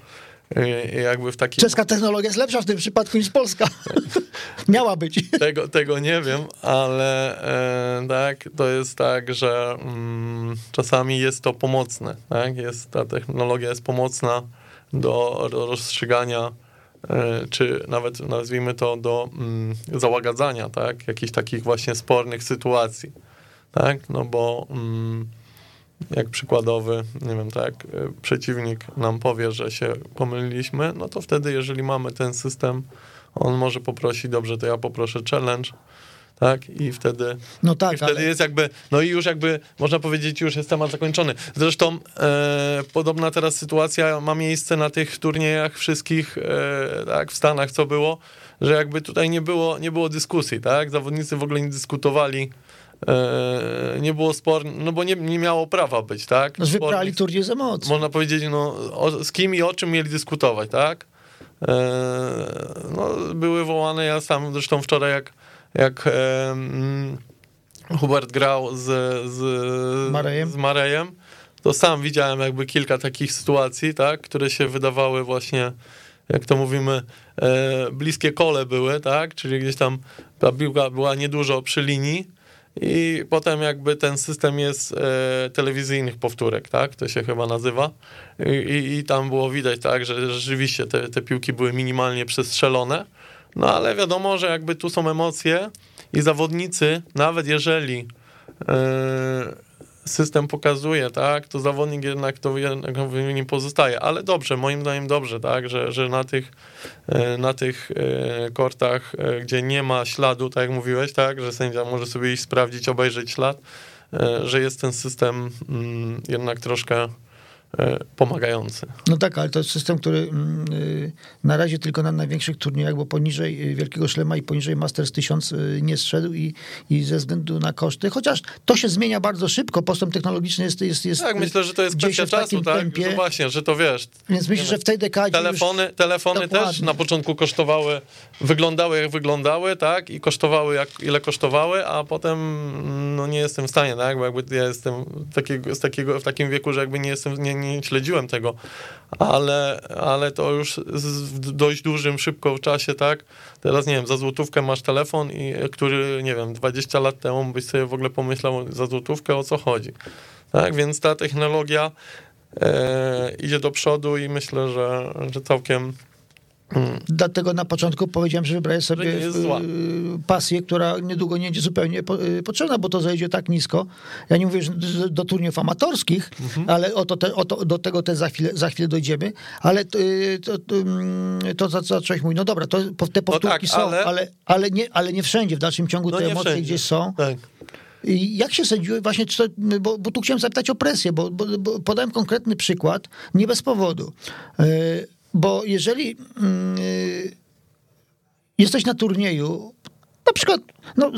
jakby w. Czeska technologia jest lepsza w tym przypadku niż polska. [laughs] Miała być. Tego, tego nie wiem, ale e, tak, to jest tak, że mm, czasami jest to pomocne. Tak? Jest, ta technologia jest pomocna do, do rozstrzygania e, czy nawet nazwijmy to do mm, załagadzania, tak, jakichś takich właśnie spornych sytuacji, tak, no bo mm, jak przykładowy, nie wiem, tak, y, przeciwnik nam powie, że się pomyliliśmy, no to wtedy, jeżeli mamy ten system, on może poprosić, dobrze, to ja poproszę challenge, tak? I wtedy, no tak, i wtedy ale... jest jakby, no i już jakby, można powiedzieć, już jest temat zakończony. Zresztą e, podobna teraz sytuacja ma miejsce na tych turniejach wszystkich, e, tak, w Stanach, co było, że jakby tutaj nie było, nie było dyskusji, tak? Zawodnicy w ogóle nie dyskutowali nie było spor, no bo nie, nie miało prawa być, tak? No, wybrali turniej z emocji. Można powiedzieć, no, o, z kim i o czym mieli dyskutować, tak? E, no, były wołane, ja sam zresztą wczoraj jak, jak e, Hubert grał z, z, Marejem. z Marejem, to sam widziałem jakby kilka takich sytuacji, tak, które się wydawały właśnie, jak to mówimy, e, bliskie kole były, tak, czyli gdzieś tam ta piłka była niedużo przy linii, i potem jakby ten system jest e, telewizyjnych powtórek, tak? To się chyba nazywa. I, i tam było widać, tak, że rzeczywiście te, te piłki były minimalnie przestrzelone. No ale wiadomo, że jakby tu są emocje i zawodnicy, nawet jeżeli e, system pokazuje, tak, to zawodnik jednak to jednak nie pozostaje, ale dobrze, moim zdaniem dobrze, tak, że, że na tych, e, na tych e, kortach, e, gdzie nie ma śladu, tak jak mówiłeś, tak, że sędzia może sobie iść sprawdzić, obejrzeć ślad, że jest ten system mm, jednak troszkę pomagający. No tak, ale to jest system, który mm, y, na razie tylko na największych turniejach, bo poniżej y, Wielkiego Szlema i poniżej Masters 1000 y, nie zszedł i, i ze względu na koszty, chociaż to się zmienia bardzo szybko, postęp technologiczny jest... jest, jest tak, myślę, że to jest kwestia czasu, tak? Tempie. Że właśnie, że to wiesz. Więc myślę, że w tej dekadzie Telefony, telefony też na początku kosztowały, wyglądały jak wyglądały, tak? I kosztowały jak, ile kosztowały, a potem no nie jestem w stanie, tak? Bo jakby ja jestem takiego, z takiego, w takim wieku, że jakby nie jestem, nie, nie śledziłem tego, ale, ale to już w dość dużym, szybko czasie, tak? Teraz, nie wiem, za złotówkę masz telefon, i, który, nie wiem, 20 lat temu byś sobie w ogóle pomyślał za złotówkę, o co chodzi. Tak, więc ta technologia e, idzie do przodu i myślę, że, że całkiem Dlatego na początku powiedziałem, że wybrałem sobie y, pasję, która niedługo nie będzie zupełnie y, potrzebna, bo to zejdzie tak nisko. Ja nie mówię, że do, turniejów amatorskich, Mhm. ale o to, te, o to, do tego też za chwilę, za chwilę dojdziemy. Ale y, to, to, mm, to zacząłeś mówić, no dobra, to, te powtórki są, tak, ale- ale, ale, nie, ale nie wszędzie. W dalszym ciągu No te emocje wszędzie. gdzieś są. Tak. I Jak się sędziuje właśnie, czy to, bo, bo tu chciałem zapytać o presję, bo, bo, bo podałem konkretny przykład, nie bez powodu. Yy, Bo jeżeli yy, jesteś na turnieju, na przykład, no,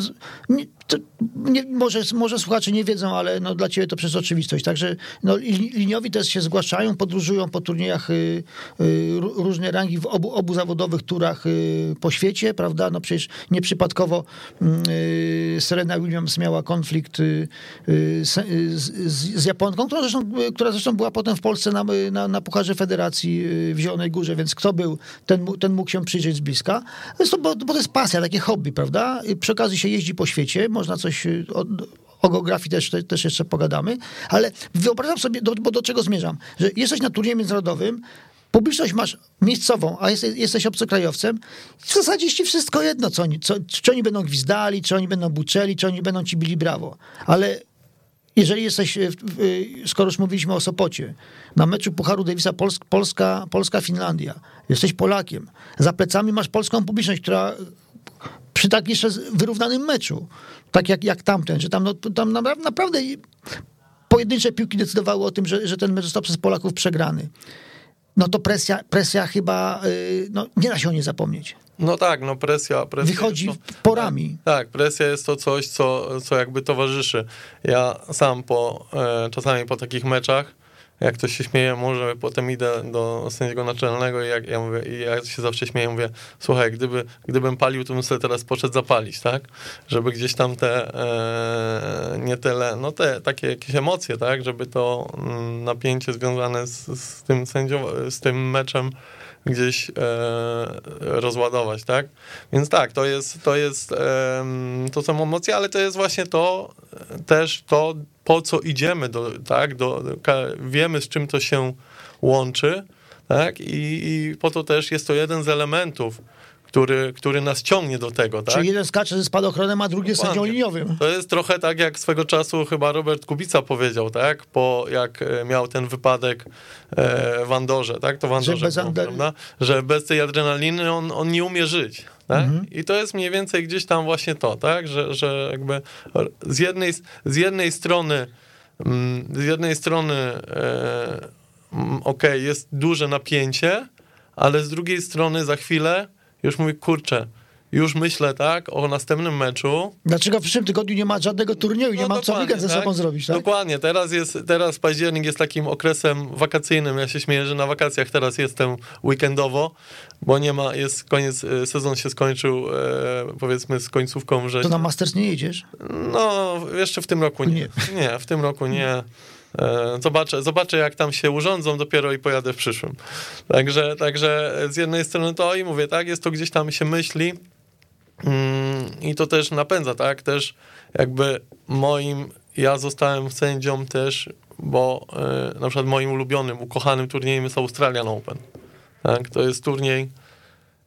to nie, może, może słuchacze nie wiedzą, ale no, dla ciebie to przez oczywistość. Także no, li- liniowi też się zgłaszają, podróżują po turniejach y, y, ró- różnej rangi w obu, obu zawodowych turach y, po świecie, prawda? No przecież nieprzypadkowo y, Serena Williams miała konflikt y, y, z, z, Japonką, która zresztą, która zresztą była potem w Polsce na, na, na Pucharze Federacji w Zielonej Górze, więc kto był, ten, ten mógł się przyjrzeć z bliska. Zresztą, bo, bo to jest pasja, takie hobby, prawda? Przy okazji się jeździ po świecie, można coś y, o, o geografii też, te- też jeszcze pogadamy, ale wyobrażam sobie, do, bo do czego zmierzam, że jesteś na turnieju międzynarodowym, publiczność masz miejscową, a jesteś, jesteś obcokrajowcem, w zasadzie jest ci wszystko jedno, co oni, co, czy oni będą gwizdali, czy oni będą buczeli, czy oni będą ci bili brawo. Ale jeżeli jesteś, w- e, skoro już mówiliśmy o Sopocie, na meczu Pucharu Davisa Pols Polska, Polska-Finlandia, jesteś Polakiem, za plecami masz polską publiczność, która przy tak jeszcze wyrównanym meczu, tak jak, jak tamten, że tam, no, tam na- naprawdę pojedyncze piłki decydowały o tym, że, że ten mecz został przez Polaków przegrany. No to presja, presja chyba, y, no nie da się o niej zapomnieć. No tak, no presja. presja Wychodzi to- porami. Tak, presja jest to coś, co, co jakby towarzyszy. Ja sam po, e, czasami po takich meczach, jak ktoś się śmieje, może potem idę do sędziego naczelnego i jak, ja mówię, i ja się zawsze śmieję, mówię, słuchaj, gdyby, gdybym palił, to bym sobie teraz poszedł zapalić, tak? Żeby gdzieś tam te, e, nie tyle, no te takie jakieś emocje, tak? Żeby to mm, napięcie związane z, z tym sędzią, z tym meczem gdzieś e, rozładować, tak? Więc tak, to jest, to jest, em, to są emocje, ale to jest właśnie to, e, też to, po co idziemy, do, tak? Do, wiemy, z czym to się łączy, tak? I, I po to też jest to jeden z elementów, który, który nas ciągnie do tego, tak? Czyli jeden skacze ze spadochronem, a drugi jest sędzią Dokładnie. liniowym. To jest trochę tak, jak swego czasu chyba Robert Kubica powiedział, tak? Po jak e, miał ten wypadek e, w Andorze, tak? To w Andorze bez było, adre- prawda? Że bez tej adrenaliny on, on nie umie żyć. Tak? I to jest mniej więcej gdzieś tam właśnie to, tak? Że, że jakby z jednej, z jednej strony mm, z jednej strony e, mm, okej, jest duże napięcie, ale z drugiej strony za chwilę już mówię, kurczę, już myślę, tak, o następnym meczu, Dlaczego w przyszłym tygodniu nie ma żadnego turnieju, nie no mam co weekend ze tak? sobą zrobić, tak? Dokładnie, teraz jest, teraz październik jest takim okresem wakacyjnym, ja się śmieję, że na wakacjach teraz jestem weekendowo, bo nie ma, jest koniec, e, sezon się skończył, e, powiedzmy z końcówką To na Masters nie jedziesz? No, jeszcze w tym roku nie. Nie. [laughs] Nie, w tym roku nie. E, Zobaczę, zobaczę, jak tam się urządzą, dopiero i pojadę w przyszłym. Także, także z jednej strony to i mówię, tak, jest to gdzieś tam się myśli i to też napędza, tak, też jakby moim, ja zostałem sędzią też, bo e, na przykład moim ulubionym, ukochanym turniejem jest Australian Open. Tak, to jest turniej,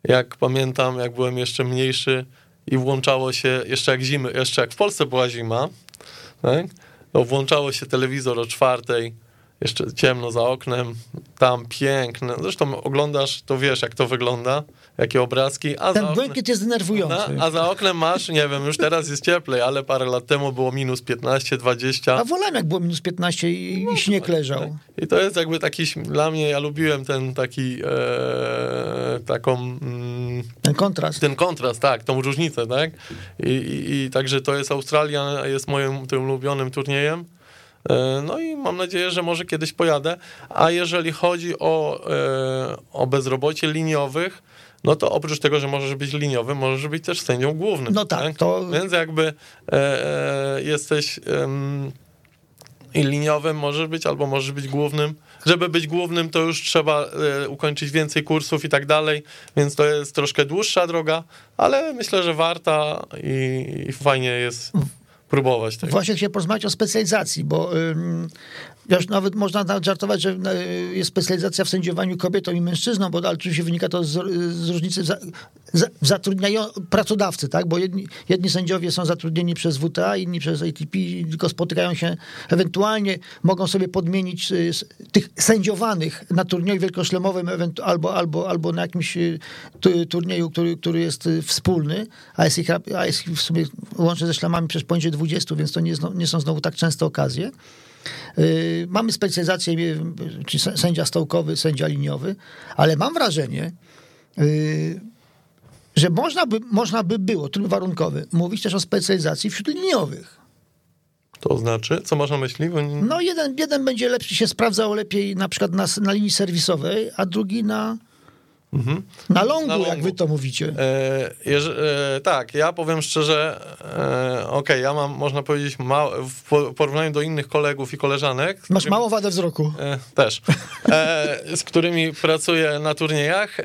jak pamiętam, jak byłem jeszcze mniejszy i włączało się, jeszcze jak zimy, jeszcze jak w Polsce była zima, tak? to włączało się telewizor o czwartej, jeszcze ciemno za oknem, tam piękne, zresztą oglądasz, to wiesz jak to wygląda, jakie obrazki, a Ten oknem... błękit jest denerwujący. A za oknem masz, nie wiem, już teraz jest cieplej, ale parę lat temu było minus 15, 20. A wolałem jak było minus 15 i, No i śnieg leżał. I to jest jakby taki, dla mnie, ja lubiłem ten taki, e, taką, mm, Ten kontrast. ten kontrast, tak, tą różnicę, tak? I, i, i także to jest Australia, jest moim tym ulubionym turniejem. E, No i mam nadzieję, że może kiedyś pojadę. A jeżeli chodzi o, e, o bezrobocie liniowych, no to oprócz tego, że możesz być liniowym, możesz być też sędzią głównym. No tak, to- Więc jakby e, e, jesteś i liniowym możesz być, albo możesz być głównym. Żeby być głównym, to już trzeba e, ukończyć więcej kursów i tak dalej, więc to jest troszkę dłuższa droga, ale myślę, że warta i, i fajnie jest próbować tego. Właśnie chciałem porozmawiać o specjalizacji, bo już nawet można nawet żartować, że y, jest specjalizacja w sędziowaniu kobietą i mężczyzną, bo ale oczywiście wynika to z, z różnicy w, za, w zatrudnianiu pracodawcy, tak? bo jedni, jedni sędziowie są zatrudnieni przez WTA, inni przez ATP, tylko spotykają się, ewentualnie mogą sobie podmienić s- tych sędziowanych na turnieju wielkoszlemowym albo, albo, albo na jakimś tu- turnieju, który, który jest wspólny, a jest, ich, a jest ich w sumie łącznie ze szlamami przecież poniżej 20, więc to nie, nie są znowu tak częste okazje. Y, Mamy specjalizację, y, czy sę- sędzia stołkowy, sędzia liniowy, ale mam wrażenie, y, że można by, można by było, tryb warunkowy, mówić też o specjalizacji wśród liniowych. To znaczy, co masz na myśli? Nie- No jeden, jeden będzie lepszy, się sprawdzał lepiej na przykład na, na linii serwisowej, a drugi na, na longu, Mhm. Na jak longu. wy to mówicie. E, jeż- e, tak, ja powiem szczerze, e, okej, ja mam, można powiedzieć, ma, w po- porównaniu do innych kolegów i koleżanek, Masz którymi- mało wadę wzroku. E, też, e, z którymi pracuję na turniejach, e,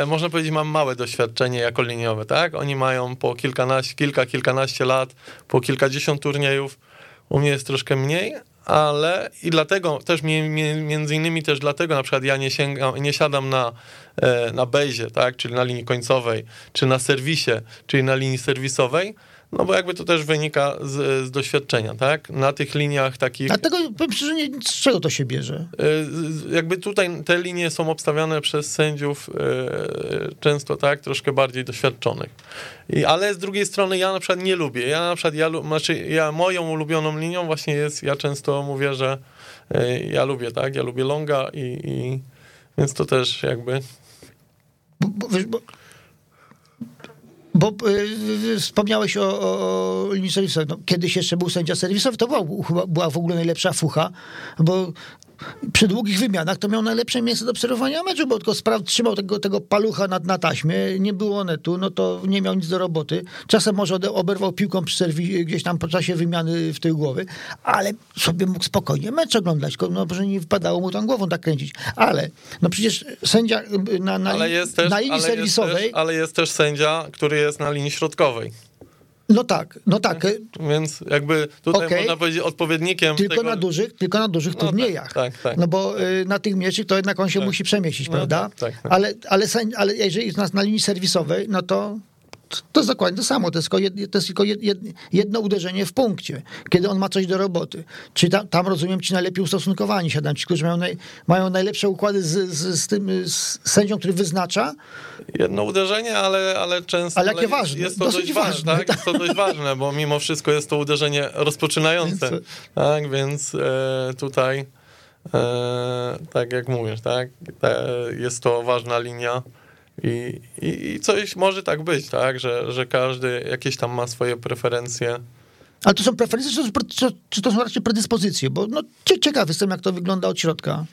e, można powiedzieć, mam małe doświadczenie jako liniowe, tak? Oni mają po kilkanaście, kilka, kilkanaście lat, po kilkadziesiąt turniejów, u mnie jest troszkę mniej, ale i dlatego też mi- mi- między innymi też dlatego na przykład ja nie sięgam, nie siadam na, na bazie, tak, czyli na linii końcowej, czy na serwisie, czyli na linii serwisowej, no bo jakby to też wynika z, z doświadczenia, tak? Na tych liniach takich Dlatego powiem szczerze, nie, z czego to się bierze? E, jakby tutaj te linie są obstawiane przez sędziów e, często tak, troszkę bardziej doświadczonych. I, ale z drugiej strony ja na przykład nie lubię. Ja na przykład, ja, znaczy ja moją ulubioną linią właśnie jest, ja często mówię, że e, ja lubię, tak, ja lubię longa i, i więc to też jakby Bo, bo, bo, bo y, wspomniałeś o, o linii serwisowej. No, kiedyś jeszcze był sędzia serwisowy, to była, była w ogóle najlepsza fucha, bo przy długich wymianach to miał najlepsze miejsce do obserwowania meczu, bo tylko spraw, trzymał tego, tego palucha na, na taśmie, nie było netu, no to nie miał nic do roboty. Czasem może oberwał piłką przy serwi, gdzieś tam po czasie wymiany w tył głowy, ale sobie mógł spokojnie mecz oglądać, no że nie wypadało mu tam głową tak kręcić. Ale, no przecież sędzia y, na, na, też, na linii ale serwisowej, Jest też, ale jest też sędzia, który jest na linii środkowej. No tak, no tak, Więc jakby tutaj Okej. można powiedzieć odpowiednikiem tylko tego, na dużych, tylko na dużych No tak, turniejach. tak, tak. No bo y, na tych mniejszych to jednak on się Tak. musi przemieścić, No prawda? tak, tak, tak. Ale, ale, ale jeżeli jest nas na linii serwisowej, no to to jest dokładnie to samo. To jest tylko, jed, to jest tylko jed, jed, jedno uderzenie w punkcie, kiedy on ma coś do roboty. Czy tam, tam rozumiem, ci najlepiej ustosunkowani siadam, ci, którzy mają, naj, mają najlepsze układy z, z, z tym z sędzią, który wyznacza, Jedno uderzenie, ale, ale często. Ale jakie jest, ważne, Jest to dosyć dość ważne, ważne, tak? Jest to dość ważne, bo mimo wszystko jest to uderzenie rozpoczynające. Więc- tak, więc e, tutaj, e, tak jak mówisz, tak? Te, jest to ważna linia. I, i, I coś może tak być, tak? Że, że każdy jakieś tam ma swoje preferencje. ale to są preferencje, czy to, czy, czy to są raczej predyspozycje? Bo no, cie- ciekaw jestem, jak to wygląda od środka.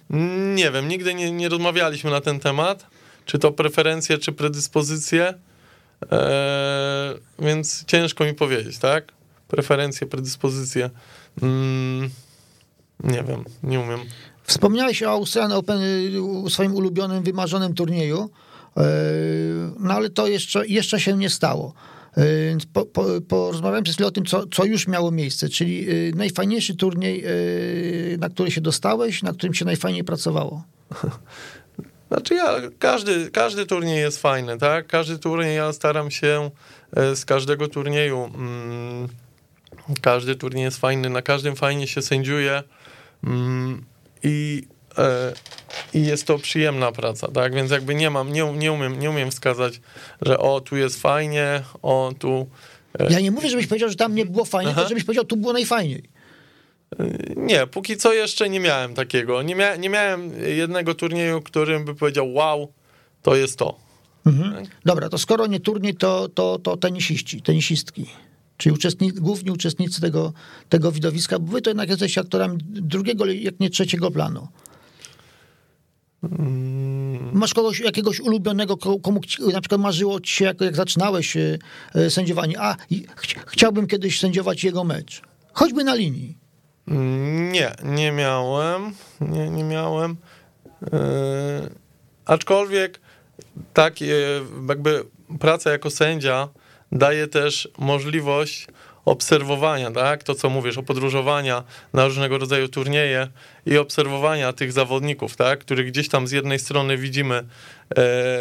Nie wiem, nigdy nie, nie rozmawialiśmy na ten temat, czy to preferencje, czy predyspozycje, e, więc ciężko mi powiedzieć, tak? Preferencje, predyspozycje. Mm, nie wiem, nie umiem. Wspomniałeś o Australian Open, y, swoim ulubionym, wymarzonym turnieju, yy, no ale to jeszcze, jeszcze się nie stało. Więc po, po, porozmawiałem przez chwilę o tym, co, co już miało miejsce, czyli yy, najfajniejszy turniej, yy, na który się dostałeś, na którym się najfajniej pracowało. [laughs] Znaczy ja, każdy, każdy turniej jest fajny, tak? Każdy turniej, ja staram się e, z każdego turnieju, mm, każdy turniej jest fajny, na każdym fajnie się sędziuje mm, i, e, i jest to przyjemna praca, tak? Więc jakby nie mam, nie, nie, umiem, nie umiem wskazać, że o, tu jest fajnie, o, tu... e, Ja nie mówię, żebyś powiedział, że tam nie było fajnie, Aha. tylko żebyś powiedział, tu było najfajniej. Nie, póki co jeszcze nie miałem takiego. Nie, mia, nie miałem jednego turnieju, którym by powiedział, wow, to jest to. Mhm. Dobra, to skoro nie turniej, to, to, to tenisiści, tenisistki. Czyli główni uczestnicy tego, tego widowiska, bo wy to jednak jesteście aktorami drugiego, jak nie trzeciego planu. Masz kogoś, jakiegoś ulubionego, ko- komu na przykład marzyło ci się, jak, jak zaczynałeś e, e, sędziowanie, a chci- chciałbym kiedyś sędziować jego mecz. Choćby na linii. Mm, Nie, nie miałem. Nie, nie miałem. Yy, aczkolwiek tak, yy, jakby praca jako sędzia daje też możliwość obserwowania, tak? To, co mówisz, o podróżowania na różnego rodzaju turnieje i obserwowania tych zawodników, tak? Których gdzieś tam z jednej strony widzimy e,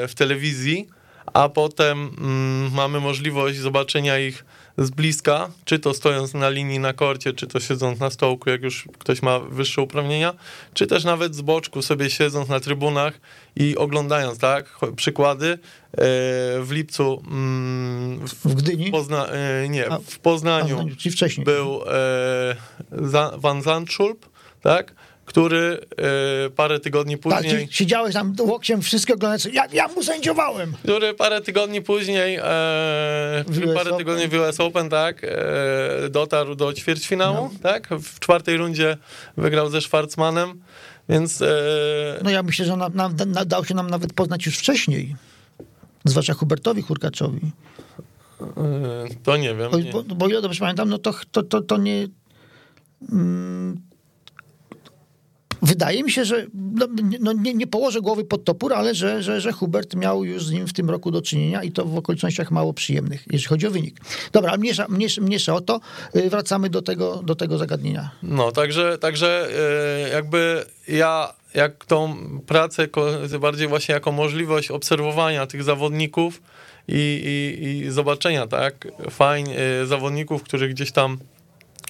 w telewizji, a potem mm, mamy możliwość zobaczenia ich z bliska, czy to stojąc na linii na korcie, czy to siedząc na stołku, jak już ktoś ma wyższe uprawnienia, czy też nawet z boczku sobie siedząc na trybunach i oglądając, tak? Przykłady. E, w lipcu mm, w Gdyni? Pozna, e, nie, w Poznaniu, a, wcześniej. był e, Van Zandschulp, tak? Który e, parę tygodni tak, później... Tak, siedziałeś tam łokciem, wszystko oglądając, ja, ja mu sędziowałem. Który parę tygodni później, e, parę Open. tygodni w US Open, tak, e, dotarł do ćwierćfinału, no. tak, w czwartej rundzie wygrał ze Schwarzmanem, więc... E, no ja myślę, że nam, nam, dał się nam nawet poznać już wcześniej, zwłaszcza Hubertowi Hurkaczowi. E, to nie wiem. Bo, nie. bo, bo ja dobrze pamiętam, no to, to, to, to nie... Mm, wydaje mi się, że no, no nie, nie, położę głowy pod topór, ale że, że, że Hubert miał już z nim w tym roku do czynienia i to w okolicznościach mało przyjemnych, jeśli chodzi o wynik. Dobra, mniejsza, mniejsza, mniejsza o to, y, wracamy do tego, do tego zagadnienia. No, także, także y, jakby ja jak tą pracę bardziej właśnie jako możliwość obserwowania tych zawodników i, i, i zobaczenia, tak, fajnie y, zawodników, których gdzieś tam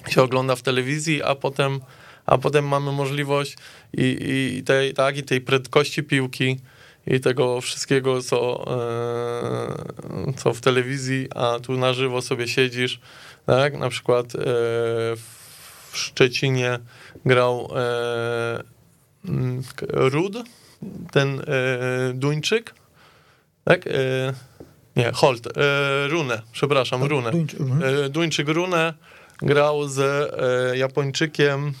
się ogląda w telewizji, a potem a potem mamy możliwość i, i, tej, tak, i tej prędkości piłki i tego wszystkiego, co, e, co w telewizji, a tu na żywo sobie siedzisz, tak, na przykład e, w Szczecinie grał e, Rud, ten Duńczyk, tak, nie, Holt, Rune, przepraszam, Rune. Mhm. Duńczyk Rune grał z Japończykiem,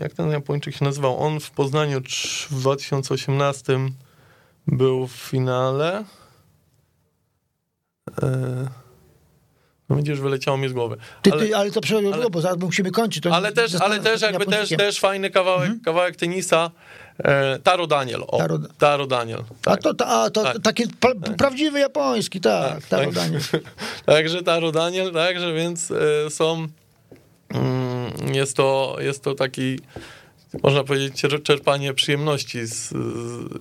jak ten Japończyk się nazywał? On w Poznaniu w 2018 był w finale. E, no widzisz, wyleciało mi z głowy. Ty, ale, ty, ale to ale, bo zaraz musimy kończyć. ale też, ale też jakby też, też fajny kawałek, mhm. kawałek tenisa. E, Taro Daniel. O, Taro, Taro Daniel. Tak. A to, ta, a to tak. taki pra, tak. prawdziwy japoński, tak, tak Taro tak. Daniel. [laughs] także Taro Daniel, także więc e, są Mm, jest to, jest to taki, można powiedzieć, czerpanie przyjemności. Z,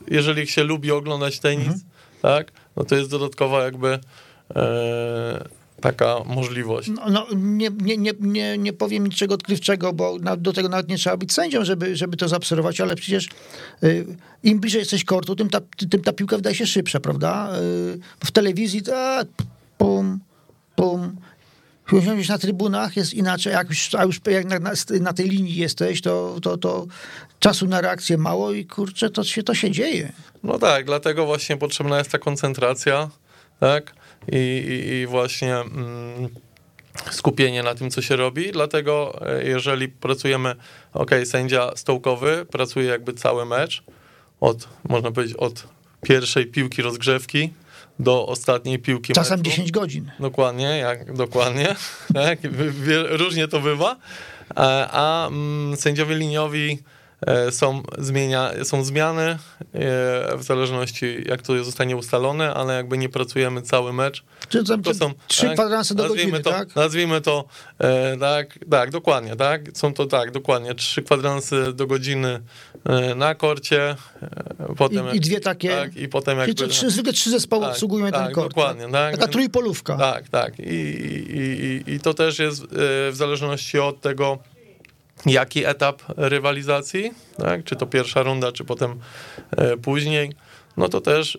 jeżeli się lubi oglądać tenis, mhm. tak, no to jest dodatkowa jakby e, taka możliwość. No, no, nie, nie, nie, nie, nie powiem niczego odkrywczego, bo na, do tego nawet nie trzeba być sędzią, żeby, żeby to zaobserwować, ale przecież y, im bliżej jesteś kortu, tym ta, tym ta piłka wydaje się szybsza, prawda? Y, w telewizji a, pum, pum, usiądziesz na trybunach, jest inaczej, jak już, a już jak na, na, tej linii jesteś, to, to, to czasu na reakcję mało i kurczę, to się, to się dzieje. No tak, dlatego właśnie potrzebna jest ta koncentracja, tak, i, i, i właśnie mm, skupienie na tym, co się robi, dlatego e, jeżeli pracujemy, ok, sędzia stołkowy pracuje jakby cały mecz, od, można powiedzieć, od pierwszej piłki rozgrzewki, do ostatniej piłki. Czasem meczu. 10 godzin. Dokładnie, jak, dokładnie. [laughs] tak, różnie to bywa. A, a mm, sędziowie liniowi E, są, zmienia, są zmiany e, w zależności jak to zostanie ustalone, ale jakby nie pracujemy cały mecz. Czyli to są trzy tak, kwadranse do godziny, to, tak? Nazwijmy to, e, tak, tak, dokładnie, tak, są to tak, dokładnie, trzy kwadranse do godziny na korcie, potem... I, i dwie takie, tak, i potem jakby... Czyli trzy, zwykle trzy zespoły tak, obsługują tak, ten kort. Dokładnie, tak. Taka trójpolówka. Tak, tak, I, i, i, i to też jest w zależności od tego, jaki etap rywalizacji, tak? czy to pierwsza runda, czy potem e, później, no to też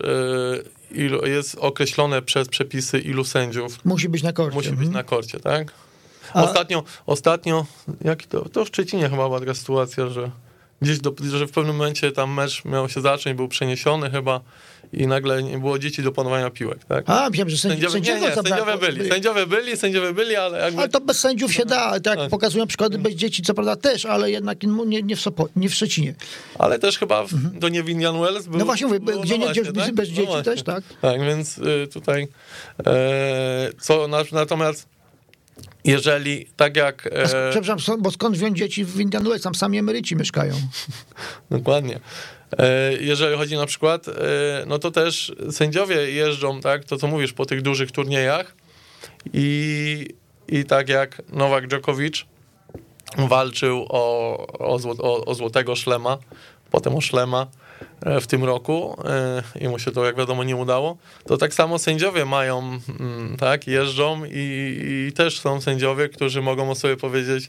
e, jest określone przez przepisy, ilu sędziów musi być na korcie. Musi być mhm. na korcie, tak? Ostatnio, A... ostatnio, jak to, to w Szczecinie chyba była taka sytuacja, że gdzieś, do, że w pewnym momencie tam mecz miał się zacząć, był przeniesiony chyba i nagle nie było dzieci do panowania piłek, tak? A, wiem, że sędziowie, sędziowie, nie, nie, sędziowie byli, sędziowie byli, sędziowie byli, ale jakby... Ale to bez sędziów się da, tak, tak. pokazują przykłady bez dzieci, co prawda też, ale jednak nie, nie, w, Sopo, nie w Szczecinie. Ale też chyba w, mhm. do Niewinian Wells był... No właśnie mówię, było, gdzie no nie, właśnie, tak? bez no dzieci no też, tak? Tak, więc y, tutaj e, co natomiast jeżeli tak jak... E... Przepraszam, bo skąd wziąć dzieci w Indian Wells? Tam sami emeryci mieszkają. [laughs] Dokładnie. E, jeżeli chodzi na przykład, e, no to też sędziowie jeżdżą, tak, to co mówisz, po tych dużych turniejach i i tak jak Nowak Djokovic walczył o, o, zło, o, o złotego szlema, potem o szlema w tym roku e, i mu się to jak wiadomo nie udało, to tak samo sędziowie mają, mm, tak, jeżdżą i, i też są sędziowie, którzy mogą o sobie powiedzieć,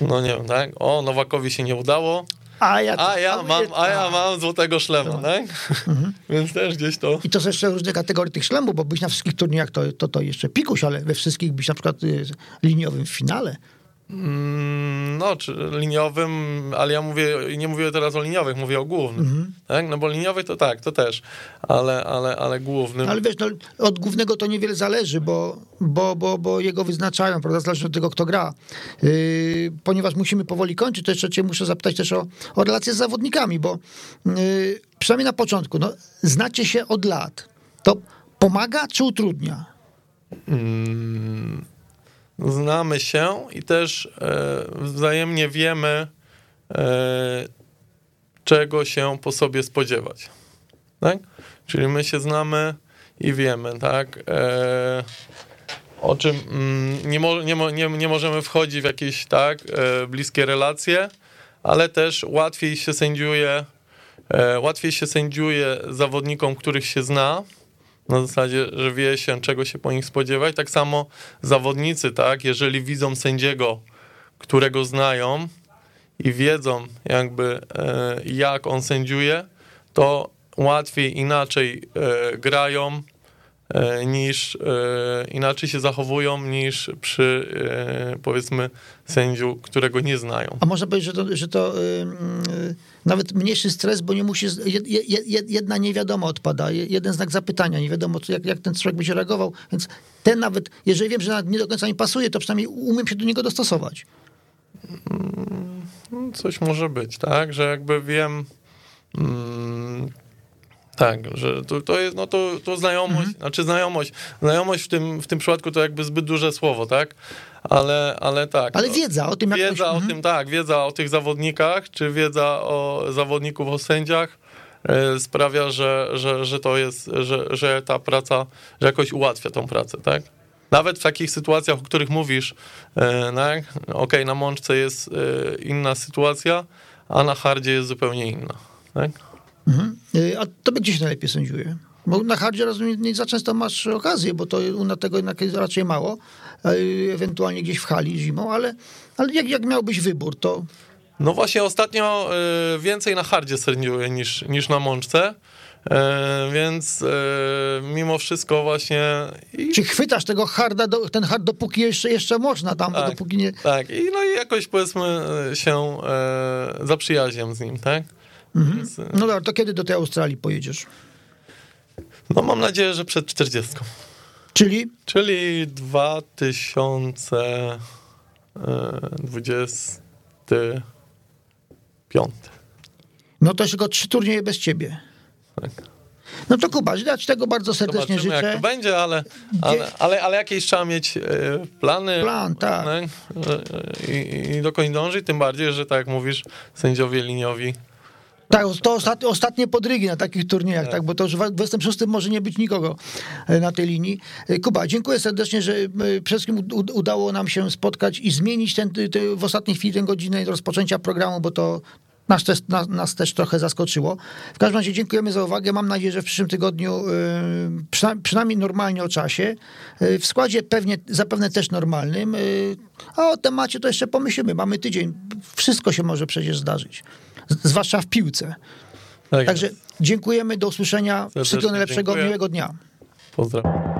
no nie wiem, tak, o Nowakowi się nie udało, A ja, a ja mam, a ja mam złotego szlema, tak? [laughs] Więc też gdzieś to... I to są jeszcze różne kategorie tych szlemów, bo byś na wszystkich turniejach to, to, to jeszcze pikuś, ale we wszystkich byś na przykład y, liniowym w finale. Mm, No, czy liniowym, ale ja mówię, nie mówię teraz o liniowych, mówię o głównym. Tak? No bo liniowy to tak, to też, ale, ale, ale głównym. Ale wiesz, no, od głównego to niewiele zależy, bo, bo, bo, bo jego wyznaczają, prawda, zależy od tego, kto gra. Yy, ponieważ musimy powoli kończyć, to jeszcze cię muszę zapytać też o, o relacje z zawodnikami, bo yy, przynajmniej na początku, no, znacie się od lat. To pomaga czy utrudnia? Mm, znamy się i też e, wzajemnie wiemy, e, czego się po sobie spodziewać. Tak? Czyli my się znamy i wiemy, tak? E, o czym mm, nie, mo, nie, nie, nie możemy wchodzić w jakieś tak bliskie relacje, ale też łatwiej się sędziuje, łatwiej się sędziuje zawodnikom, których się zna, na zasadzie, że wie się, czego się po nich spodziewać. Tak samo zawodnicy, tak, jeżeli widzą sędziego, którego znają i wiedzą jakby e, jak on sędziuje, to łatwiej inaczej e, grają niż e, inaczej się zachowują niż przy e, powiedzmy sędziu, którego nie znają. A można powiedzieć, że to, że to yy, yy, nawet mniejszy stres, bo nie musi, jed, jed, jedna niewiadoma odpada, jeden znak zapytania, nie wiadomo, jak, jak ten człowiek będzie reagował, więc ten nawet, jeżeli wiem, że nie do końca mi pasuje, to przynajmniej umiem się do niego dostosować. No, Coś może być, tak, że jakby wiem, mm, tak, że to, to jest, no to, to znajomość, znaczy znajomość, znajomość w tym, w tym przypadku to jakby zbyt duże słowo, tak, ale, ale tak. Ale no, wiedza o tym, jak Wiedza się- o tym, tak, wiedza o tych zawodnikach, czy wiedza o zawodników, o sędziach e, sprawia, że, że, że to jest, że, że ta praca, że jakoś ułatwia tą pracę, tak? Nawet w takich sytuacjach, o których mówisz, tak? okej, na mączce jest e, inna sytuacja, a na hardzie jest zupełnie inna, tak? Mhm. Yy, A tobie gdzie się najlepiej sędziuje? Bo na hardzie rozumiem, nie za często masz okazję, bo to na tego jednak jest raczej mało, yy, ewentualnie gdzieś w hali zimą, ale, ale jak, jak miałbyś wybór, to No właśnie ostatnio e, więcej na hardzie sędziuję niż, niż na mączce, e, więc e, mimo wszystko właśnie... I, czy chwytasz tego harda, do, ten hard dopóki jeszcze, jeszcze można tam, Tak. dopóki nie... tak, i no i jakoś powiedzmy się e, zaprzyjaźniam z nim, tak? Więc, e, No dobra, to kiedy do tej Australii pojedziesz? no mam nadzieję, że przed 40. Czyli Czyli 2025. No to tylko trzy turnieje bez ciebie. Tak. No to Kuba, ci tego bardzo serdecznie Zobaczymy, życzę. jak to będzie, ale, ale, ale, ale jakieś trzeba mieć e, plany. Plan, tak. e, I, I dokąd dążyć, tym bardziej, że tak jak mówisz, sędziowie liniowi. Tak, to ostat, ostatnie podrygi na takich turniejach, tak. bo to już w 26 może nie być nikogo e, na tej linii. E, Kuba, dziękuję serdecznie, że e, przede wszystkim udało nam się spotkać i zmienić ten, te, w ostatniej chwili tę godzinę rozpoczęcia programu, bo to nas też, nas, nas też trochę zaskoczyło. W każdym razie dziękujemy za uwagę. Mam nadzieję, że w przyszłym tygodniu, przyna, przynajmniej normalnie o czasie, w składzie pewnie, zapewne też normalnym, a o temacie to jeszcze pomyślimy. Mamy tydzień. Wszystko się może przecież zdarzyć. Zwłaszcza w piłce. Tak Także dziękujemy, do usłyszenia. Serdecznie Wszystkiego najlepszego, dziękuję. miłego dnia. Pozdrawiam.